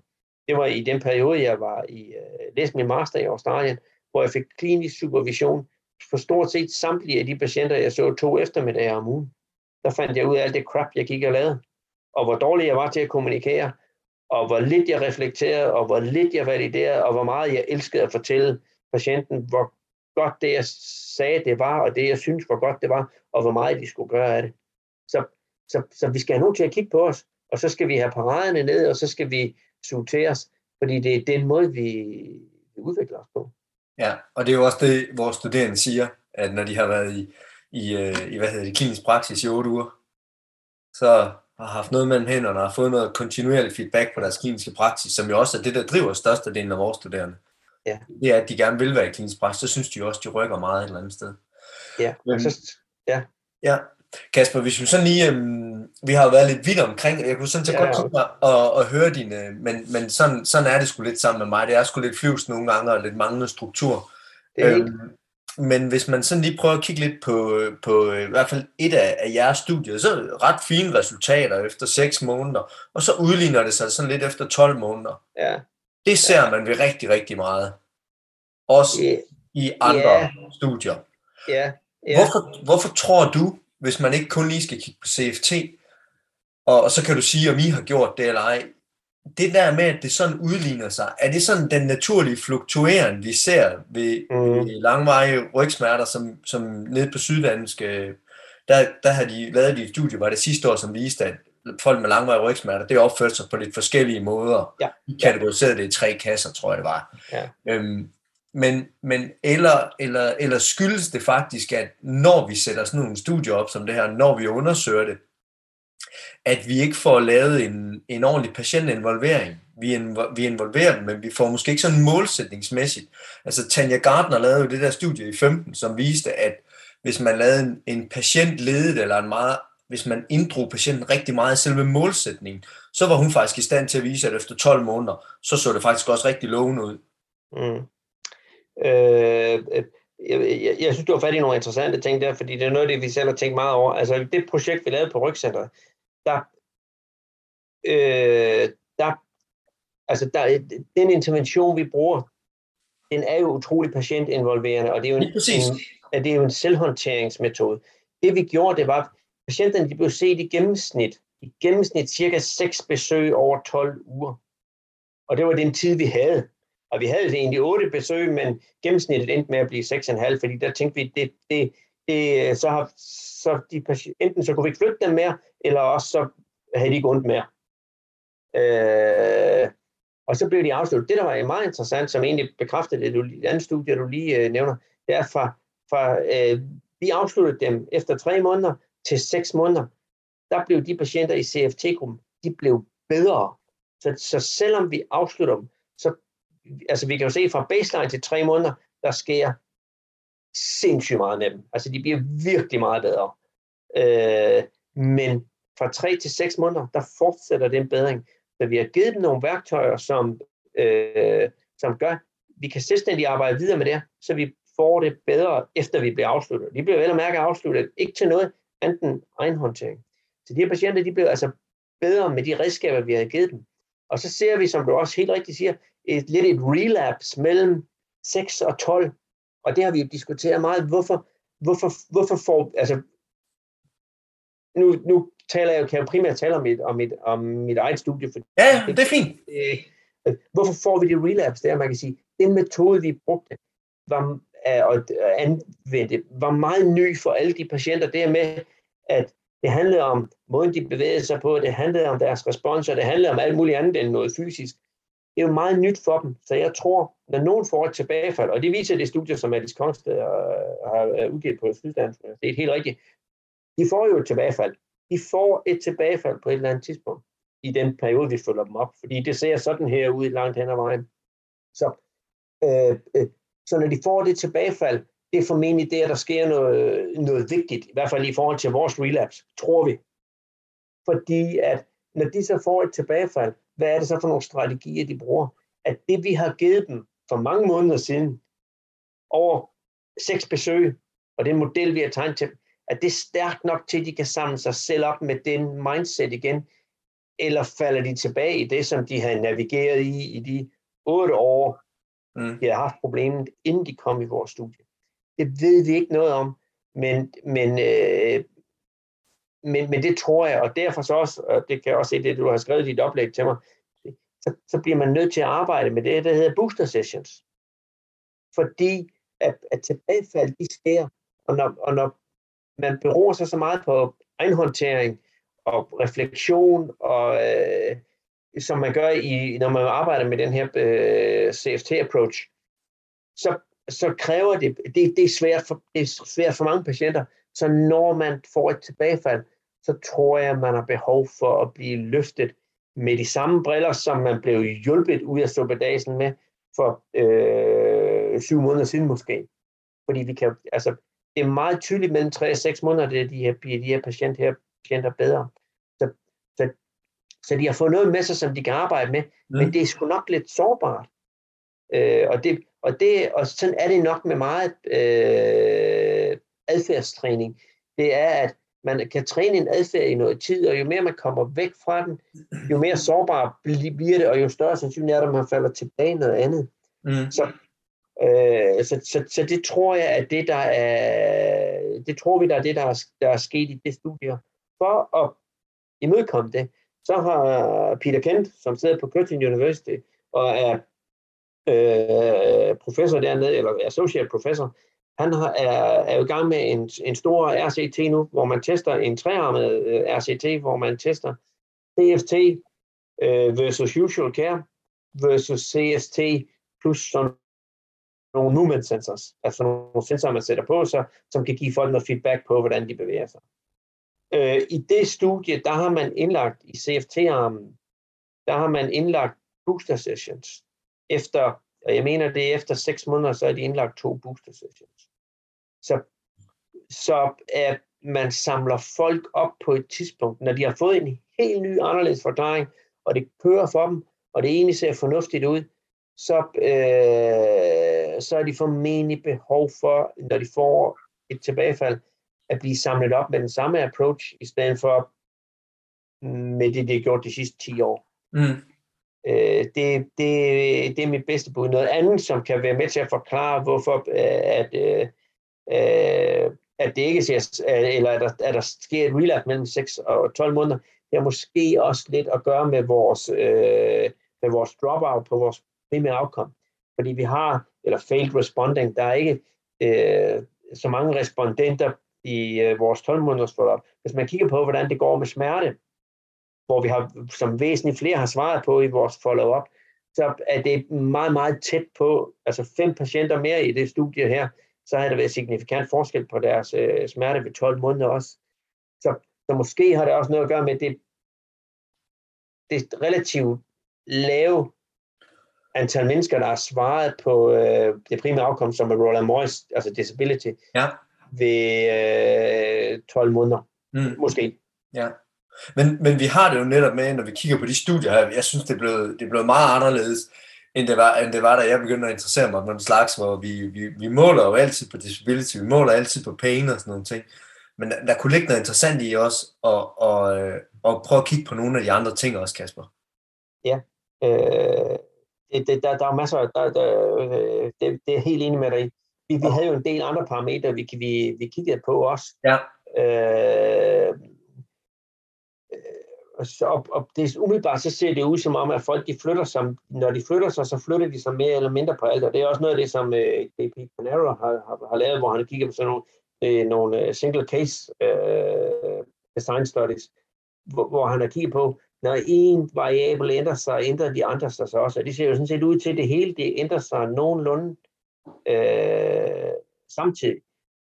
det var i den periode, jeg var i uh, læste min master i Australien, hvor jeg fik klinisk supervision for stort set samtlige af de patienter, jeg så to eftermiddage om ugen. Der fandt jeg ud af alt det crap, jeg gik og lavede, og hvor dårlig jeg var til at kommunikere, og hvor lidt jeg reflekterede, og hvor lidt jeg validerede, og hvor meget jeg elskede at fortælle patienten, hvor godt det, jeg sagde, det var, og det, jeg synes, hvor godt det var, og hvor meget de skulle gøre af det. Så, så, så vi skal have nogen til at kigge på os, og så skal vi have paraderne ned, og så skal vi suge til os, fordi det er den måde, vi udvikler os på. Ja, og det er jo også det, vores studerende siger, at når de har været i, i, øh, i hvad hedder det, klinisk praksis i otte uger, så har haft noget mellem hænderne og har fået noget kontinuerlig feedback på deres kliniske praksis, som jo også er det, der driver størstedelen af vores studerende. Ja. Det er, at de gerne vil være i klinisk praksis, så synes de også, de rykker meget et eller andet sted. Ja, Men, så, ja. Ja, Kasper, hvis vi sådan lige, øhm, vi har jo været lidt vidt omkring, jeg kunne sådan set ja, godt tænke mig at, at høre dine, men, men sådan, sådan er det sgu lidt sammen med mig, det er sgu lidt flyvs nogle gange, og lidt manglende struktur. Det er øhm, men hvis man sådan lige prøver at kigge lidt på, på i hvert fald et af, af jeres studier, så er ret fine resultater efter 6 måneder, og så udligner det sig sådan lidt efter 12 måneder. Ja. Det ser ja. man ved rigtig, rigtig meget. Også yeah. i andre yeah. studier. Ja. Yeah. Hvorfor, hvorfor tror du, hvis man ikke kun lige skal kigge på CFT, og, og så kan du sige, om I har gjort det eller ej, det der med, at det sådan udligner sig, er det sådan den naturlige fluktueren, vi ser ved, mm. ved langvarige rygsmerter, som, som nede på Syddansk, der, der har de lavet de studie, var det sidste år, som viste, at folk med langvarige rygsmerter, det opførte sig på lidt forskellige måder. Ja. De kategoriserede det i tre kasser, tror jeg det var. Ja. Øhm, men, men eller, eller, eller skyldes det faktisk, at når vi sætter sådan nogle studier op som det her, når vi undersøger det, at vi ikke får lavet en, en ordentlig patientinvolvering. Vi, invo, vi involverer dem, men vi får måske ikke sådan målsætningsmæssigt. Altså Tanja Gardner lavede jo det der studie i 15, som viste, at hvis man lavede en, en patient ledet, eller en meget, hvis man inddrog patienten rigtig meget i selve målsætningen, så var hun faktisk i stand til at vise, at efter 12 måneder, så så det faktisk også rigtig lovende ud. Mm. Øh, jeg, jeg, jeg synes, du har fat i nogle interessante ting der, fordi det er noget det, vi selv har tænkt meget over. Altså det projekt, vi lavede på Rygcenteret, der, øh, der, altså der, den intervention, vi bruger, den er jo utrolig patientinvolverende, og det er jo en, en, det er jo en selvhåndteringsmetode. Det vi gjorde, det var, at patienterne de blev set i gennemsnit, i gennemsnit cirka 6 besøg over 12 uger. Og det var den tid, vi havde. Og vi havde egentlig otte besøg, men gennemsnittet endte med at blive 6,5, fordi der tænkte vi, det, det, det, så, har, så de, enten så kunne vi ikke flytte dem mere, eller også så havde de ikke ondt mere. Øh, og så blev de afsluttet. Det, der var meget interessant, som egentlig bekræftede det, du, det andet studie, du lige øh, nævner, det er fra, fra øh, vi afsluttede dem efter tre måneder til seks måneder. Der blev de patienter i CFT-gruppen, de blev bedre. Så, så selvom vi afslutter dem, altså vi kan jo se fra baseline til tre måneder, der sker sindssygt meget med dem. Altså de bliver virkelig meget bedre. Øh, men fra 3 til 6 måneder, der fortsætter den bedring. Så vi har givet dem nogle værktøjer, som, øh, som gør, vi kan selvstændig arbejde videre med det, så vi får det bedre, efter vi bliver afsluttet. De bliver vel og mærke afsluttet, ikke til noget andet end egenhåndtering. Så de her patienter, de bliver altså bedre med de redskaber, vi har givet dem. Og så ser vi, som du også helt rigtigt siger, et, lidt et relapse mellem 6 og 12. Og det har vi jo diskuteret meget. Hvorfor, hvorfor, hvorfor får, altså, nu, nu taler jeg, kan jeg primært tale om mit, om mit, om mit eget studie. For, ja, det er fint. Øh, hvorfor får vi det relapse der? Man kan sige, den metode, vi brugte, var, og anvendte, var meget ny for alle de patienter. Det med, at det handlede om måden, de bevægede sig på, det handlede om deres responser. det handlede om alt muligt andet end noget fysisk. Det er jo meget nyt for dem, så jeg tror, når nogen får et tilbagefald, og det viser det studie, som Alice Kongsted øh, har øh, udgivet på Syddansk det er helt rigtigt, de får jo et tilbagefald. De får et tilbagefald på et eller andet tidspunkt i den periode, vi følger dem op, fordi det ser sådan her ud langt hen ad vejen. Så, øh, øh, så når de får det tilbagefald, det er formentlig der, der sker noget, noget vigtigt, i hvert fald i forhold til vores relapse, tror vi. Fordi at når de så får et tilbagefald, hvad er det så for nogle strategier, de bruger? At det, vi har givet dem for mange måneder siden, over seks besøg, og den model, vi har tegnet til at det er stærkt nok til, at de kan samle sig selv op med den mindset igen, eller falder de tilbage i det, som de har navigeret i i de otte år, mm. de har haft problemet, inden de kom i vores studie. Det ved vi ikke noget om, men, men, øh, men, men det tror jeg, og derfor så også, og det kan jeg også se det, du har skrevet i dit oplæg til mig, så, så bliver man nødt til at arbejde med det, der hedder booster sessions. Fordi at, at tilbagefald, de sker, og når, og når man beror sig så meget på egenhåndtering og refleksion, og, øh, som man gør, i, når man arbejder med den her øh, CFT-approach, så, så kræver det, det, det, er svært for, det er svært for mange patienter, så når man får et tilbagefald, så tror jeg, man har behov for at blive løftet med de samme briller, som man blev hjulpet ud af suppedasen med for øh, syv måneder siden måske. Fordi vi kan, altså, det er meget tydeligt mellem 3 og 6 måneder, at de her, de her patienter, her patienter bedre. Så, så, så de har fået noget med sig, som de kan arbejde med, mm. men det er sgu nok lidt sårbart. Øh, og, det, og, det, og sådan er det nok med meget øh, adfærdstræning. Det er, at man kan træne en adfærd i noget tid, og jo mere man kommer væk fra den, jo mere sårbar bliver det, og jo større sandsynligt er det, at man falder tilbage i noget andet. Mm. Så Øh, så, så, så det tror jeg, at det der er, det tror vi, der er det, der er, der er sket i det studie. For at imødekomme det, så har Peter Kent, som sidder på Curtin University, og er øh, professor dernede, eller associate professor, han har, er, er jo i gang med en, en stor RCT nu, hvor man tester en trearmet øh, RCT, hvor man tester CFT øh, versus usual care versus CST plus sådan nogle movement sensors, altså nogle sensorer, man sætter på, så, som kan give folk noget feedback på, hvordan de bevæger sig. Øh, I det studie, der har man indlagt i CFT-armen, der har man indlagt booster sessions. Efter, og jeg mener, det er efter seks måneder, så er de indlagt to booster sessions. Så, så at man samler folk op på et tidspunkt, når de har fået en helt ny, anderledes forklaring, og det kører for dem, og det egentlig ser fornuftigt ud, så, øh, så er de formentlig behov for, når de får et tilbagefald, at blive samlet op med den samme approach, i stedet for med det, de har gjort de sidste 10 år. Mm. Øh, det, det, det er mit bedste bud. Noget andet, som kan være med til at forklare, hvorfor øh, at, øh, øh, at det ikke ser, eller at der, at der sker et relap mellem 6 og 12 måneder, det har måske også lidt at gøre med vores, øh, med vores dropout på vores primære outcome. Fordi vi har, eller failed responding, der er ikke øh, så mange respondenter i øh, vores 12 måneders forløb. Hvis man kigger på, hvordan det går med smerte, hvor vi har, som væsentligt flere har svaret på i vores follow-up, så er det meget, meget tæt på, altså fem patienter mere i det studie her, så har der været signifikant forskel på deres øh, smerte ved 12 måneder også. Så, så måske har det også noget at gøre med det, det relativt lave antal mennesker, der har svaret på øh, det primære afkom, som er Roland Morris, altså disability, ja. ved øh, 12 måneder. Mm. Måske. Ja. Men, men vi har det jo netop med, når vi kigger på de studier her, jeg synes, det er blevet, det er blevet meget anderledes, end det, var, end det var, da jeg begyndte at interessere mig med en slags, hvor vi, vi, vi måler jo altid på disability, vi måler altid på pain og sådan nogle ting. men der, der kunne ligge noget interessant i også, og, og, og prøve at kigge på nogle af de andre ting også, Kasper. Ja, øh, det, det, der, der er masser, der, der, øh, det, det er helt enig med dig Vi, vi havde jo en del andre parametre, vi, vi, vi kiggede på også. Ja. Øh, så, og, og det er umiddelbart, så ser det ud som om, at folk de flytter sig, når de flytter sig, så flytter de sig mere eller mindre på alt, og det er også noget af det, som øh, JP Panero har, har, har lavet, hvor han kigger på sådan nogle, øh, nogle øh, single case øh, design studies, hvor, hvor han har kigget på, når en variabel ændrer sig, ændrer de andre sig så også, og det ser jo sådan set ud til, at det hele det ændrer sig nogenlunde øh, samtidig.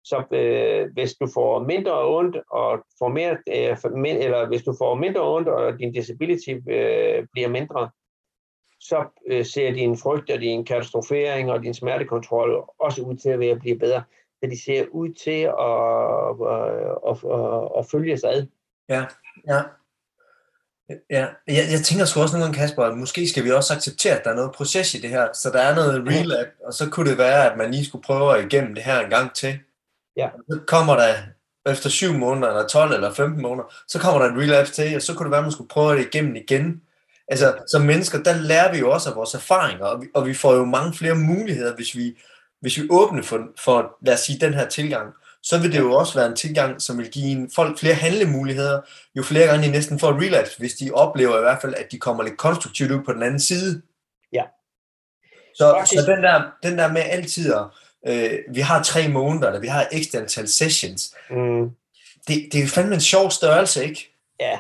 Så øh, hvis du får mindre ondt og får mere, øh, eller hvis du får mindre ondt og din disability øh, bliver mindre, så øh, ser din frygt og din katastrofering og din smertekontrol også ud til at være blive bedre. Så de ser ud til at, at, at, at, at følge sig ad. Ja, ja. Ja, jeg, jeg tænker sgu også nogle gange, Kasper, at måske skal vi også acceptere, at der er noget proces i det her, så der er noget relap, og så kunne det være, at man lige skulle prøve igennem det her en gang til. Ja. Så kommer der efter 7 måneder, eller 12 eller 15 måneder, så kommer der en relapse til, og så kunne det være, at man skulle prøve det igennem igen. Altså, som mennesker, der lærer vi jo også af vores erfaringer, og vi, og vi får jo mange flere muligheder, hvis vi, hvis vi åbner for, for, lad os sige, den her tilgang. Så vil det jo også være en tilgang, som vil give en, folk flere handlemuligheder, jo flere gange de næsten får relapse, hvis de oplever i hvert fald, at de kommer lidt konstruktivt ud på den anden side. Ja. Så, så den, der, den der med altid at, øh, vi har tre måneder, eller vi har x antal sessions. Mm. Det, det er fandme en sjov størrelse, ikke? Ja,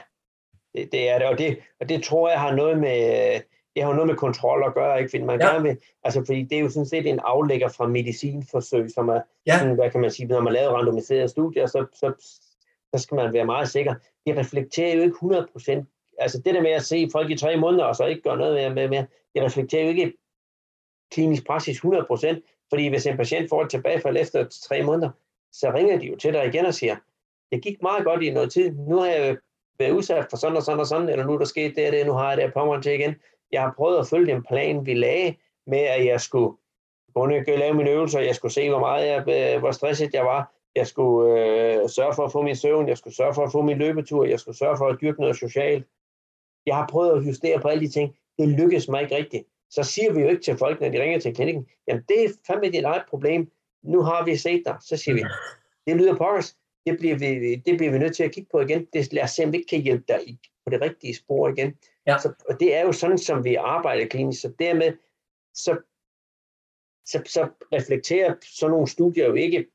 det, det er det, og det, og det tror jeg har noget med, det har noget med kontrol at gøre, ikke? Fordi man ja. gerne vil, altså fordi det er jo sådan set en aflægger fra medicinforsøg, som er, ja. sådan, hvad kan man sige, når man laver randomiserede studier, så, så, så skal man være meget sikker. Det reflekterer jo ikke 100%, altså det der med at se folk i tre måneder, og så ikke gøre noget med, med, med det reflekterer jo ikke klinisk praksis 100%, fordi hvis en patient får et tilbagefald efter tre måneder, så ringer de jo til dig igen og siger, det gik meget godt i noget tid, nu har jeg været udsat for sådan og sådan og sådan, eller nu er der sket det og det, nu har jeg det på til igen. Jeg har prøvet at følge den plan, vi lagde med, at jeg skulle kunne lave mine øvelser, jeg skulle se, hvor meget jeg, øh, hvor stresset jeg var, jeg skulle øh, sørge for at få min søvn, jeg skulle sørge for at få min løbetur, jeg skulle sørge for at dyrke noget socialt. Jeg har prøvet at justere på alle de ting. Det lykkedes mig ikke rigtigt så siger vi jo ikke til folk, når de ringer til klinikken, jamen det er fandme dit eget problem, nu har vi set dig. Så siger vi, det lyder på os, det bliver, vi, det bliver vi nødt til at kigge på igen. Det, lad os se, om vi ikke kan hjælpe dig på det rigtige spor igen. Ja. Så, og det er jo sådan, som vi arbejder klinisk. Så dermed, så, så, så reflekterer sådan nogle studier jo ikke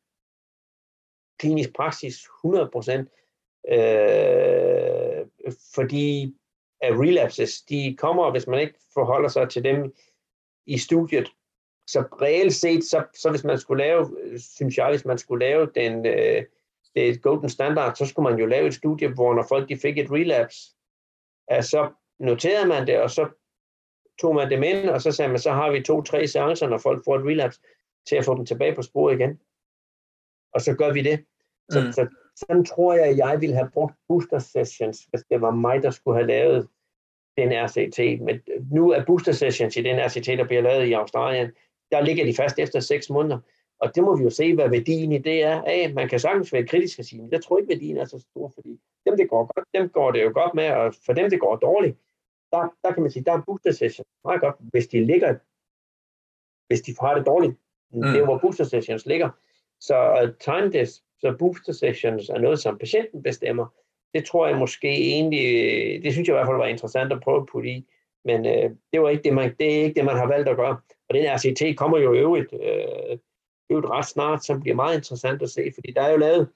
klinisk praksis 100%, øh, fordi af relapses, de kommer, hvis man ikke forholder sig til dem i studiet. Så reelt set, så, så hvis man skulle lave, synes jeg, hvis man skulle lave den, øh, det golden standard, så skulle man jo lave et studie, hvor når folk de fik et relapse, at så noterede man det, og så tog man dem ind, og så sagde man, så har vi to-tre seancer, når folk får et relapse, til at få dem tilbage på sporet igen. Og så gør vi det. Så, mm. så sådan tror jeg, at jeg ville have brugt booster sessions, hvis det var mig, der skulle have lavet den RCT. Men nu er booster sessions i den RCT, der bliver lavet i Australien, der ligger de fast efter 6 måneder. Og det må vi jo se, hvad værdien i det er. Af. Man kan sagtens være kritisk og sige, men jeg tror ikke, værdien er så stor, fordi dem, det går godt, dem går det jo godt med, og for dem, det går dårligt, der, der kan man sige, der er booster sessions meget godt, hvis de ligger, hvis de har det dårligt. Mm. Det er hvor booster sessions ligger. Så uh, time this, så booster sessions er noget, som patienten bestemmer det tror jeg måske egentlig, det synes jeg i hvert fald var interessant at prøve at putte i, men øh, det, var ikke det, man, det er ikke det, man har valgt at gøre. Og den RCT kommer jo i øvrigt, øh, øvrigt ret snart, som bliver meget interessant at se, fordi der er jo lavet,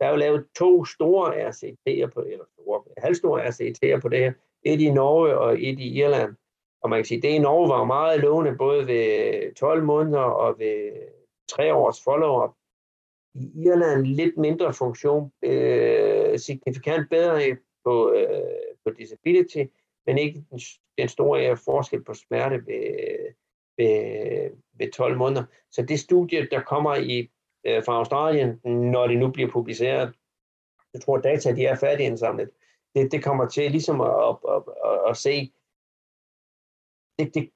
der er jo lavet to store RCT'er på, eller store, halvstore RCT'er på det her. Et i Norge og et i Irland. Og man kan sige, at det i Norge var meget lovende, både ved 12 måneder og ved 3 års follow-up. I Irland lidt mindre funktion, øh, signifikant bedre øh, på, øh, på disability, men ikke den, den store øh, forskel på smerte ved, ved, ved 12 måneder. Så det studie, der kommer i øh, fra Australien, når det nu bliver publiceret, jeg tror, at data de er færdigindsamlet, det, det kommer til ligesom at, at, at, at, at se, det, det,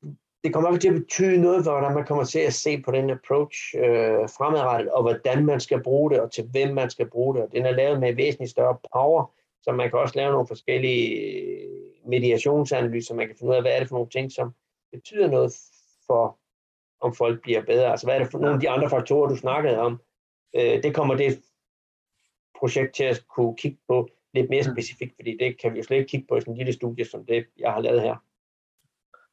det kommer også til at betyde noget, hvordan man kommer til at se på den approach øh, fremadrettet, og hvordan man skal bruge det, og til hvem man skal bruge det. Og den er lavet med væsentligt større power, så man kan også lave nogle forskellige mediationsanalyser, man kan finde ud af, hvad er det for nogle ting, som betyder noget for, om folk bliver bedre. Altså, hvad er det for nogle af de andre faktorer, du snakkede om? Øh, det kommer det projekt til at kunne kigge på lidt mere mm. specifikt, fordi det kan vi jo slet ikke kigge på i sådan en lille studie, som det, jeg har lavet her.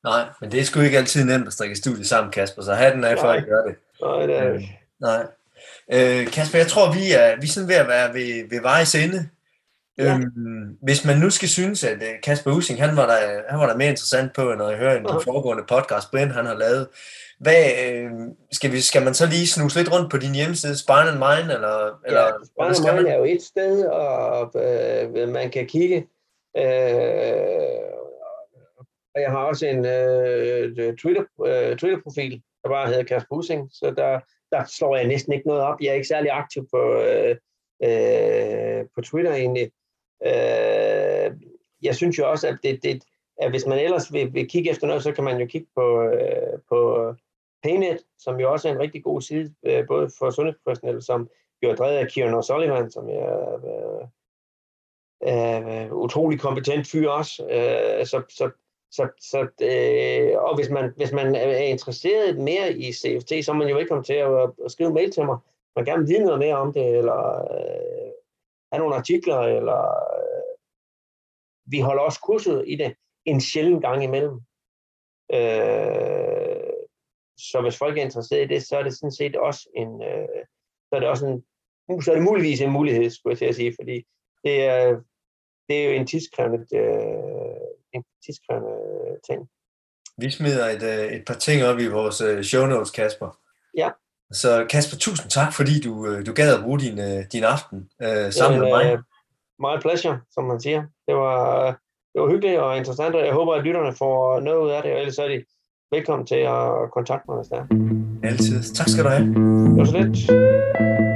Nej, men det er sgu ikke altid nemt at strikke studiet sammen, Kasper, så hatten af for at gøre det. Nej, det er ikke. Nej. Øh, Kasper, jeg tror, vi er, vi er sådan ved at være ved, ved vejs ende. Ja. Øhm, hvis man nu skal synes, at øh, Kasper Using, han var der, han var der mere interessant på, når jeg hører en uh-huh. foregående podcast, Brian han har lavet. Hvad, øh, skal, vi, skal man så lige snuse lidt rundt på din hjemmeside, Spine and Mine? Eller, ja, eller, Spine and Mine man? er jo et sted, og øh, man kan kigge. Øh, og jeg har også en øh, øh, Twitter, øh, Twitter-profil, der bare hedder Kasper Using, så der, der slår jeg næsten ikke noget op. Jeg er ikke særlig aktiv på, øh, øh, på Twitter egentlig. Øh, jeg synes jo også, at, det, det, at hvis man ellers vil, vil kigge efter noget, så kan man jo kigge på, øh, på Paynet, som jo også er en rigtig god side, øh, både for sundhedsprofessionelle, som jo er drevet af Kieran O'Sullivan, som er øh, øh, utrolig kompetent fyr også. Øh, så, så, så, så øh, og hvis man, hvis man er interesseret mere i CFT, så er man jo velkommen til at, at skrive mail til mig. Man gerne vil vide noget mere om det, eller øh, have nogle artikler, eller øh, vi holder også kurset i det en sjælden gang imellem. Øh, så hvis folk er interesseret i det, så er det sådan set også en, øh, så er det også en, så er det muligvis en mulighed, skulle jeg til at sige, fordi det er, det er jo en tidskrævende, øh, en tidskrævende ting. Vi smider et, øh, et par ting op i vores øh, show notes, Kasper. Ja. Så Kasper, tusind tak, fordi du, øh, du gad at bruge din, din aften øh, sammen Jamen, med mig. My pleasure, som man siger. Det var, det var hyggeligt og interessant, og jeg håber, at lytterne får noget ud af det, og ellers er de velkommen til at kontakte mig, hvis det er. Altid. Tak skal du have. Det var så lidt.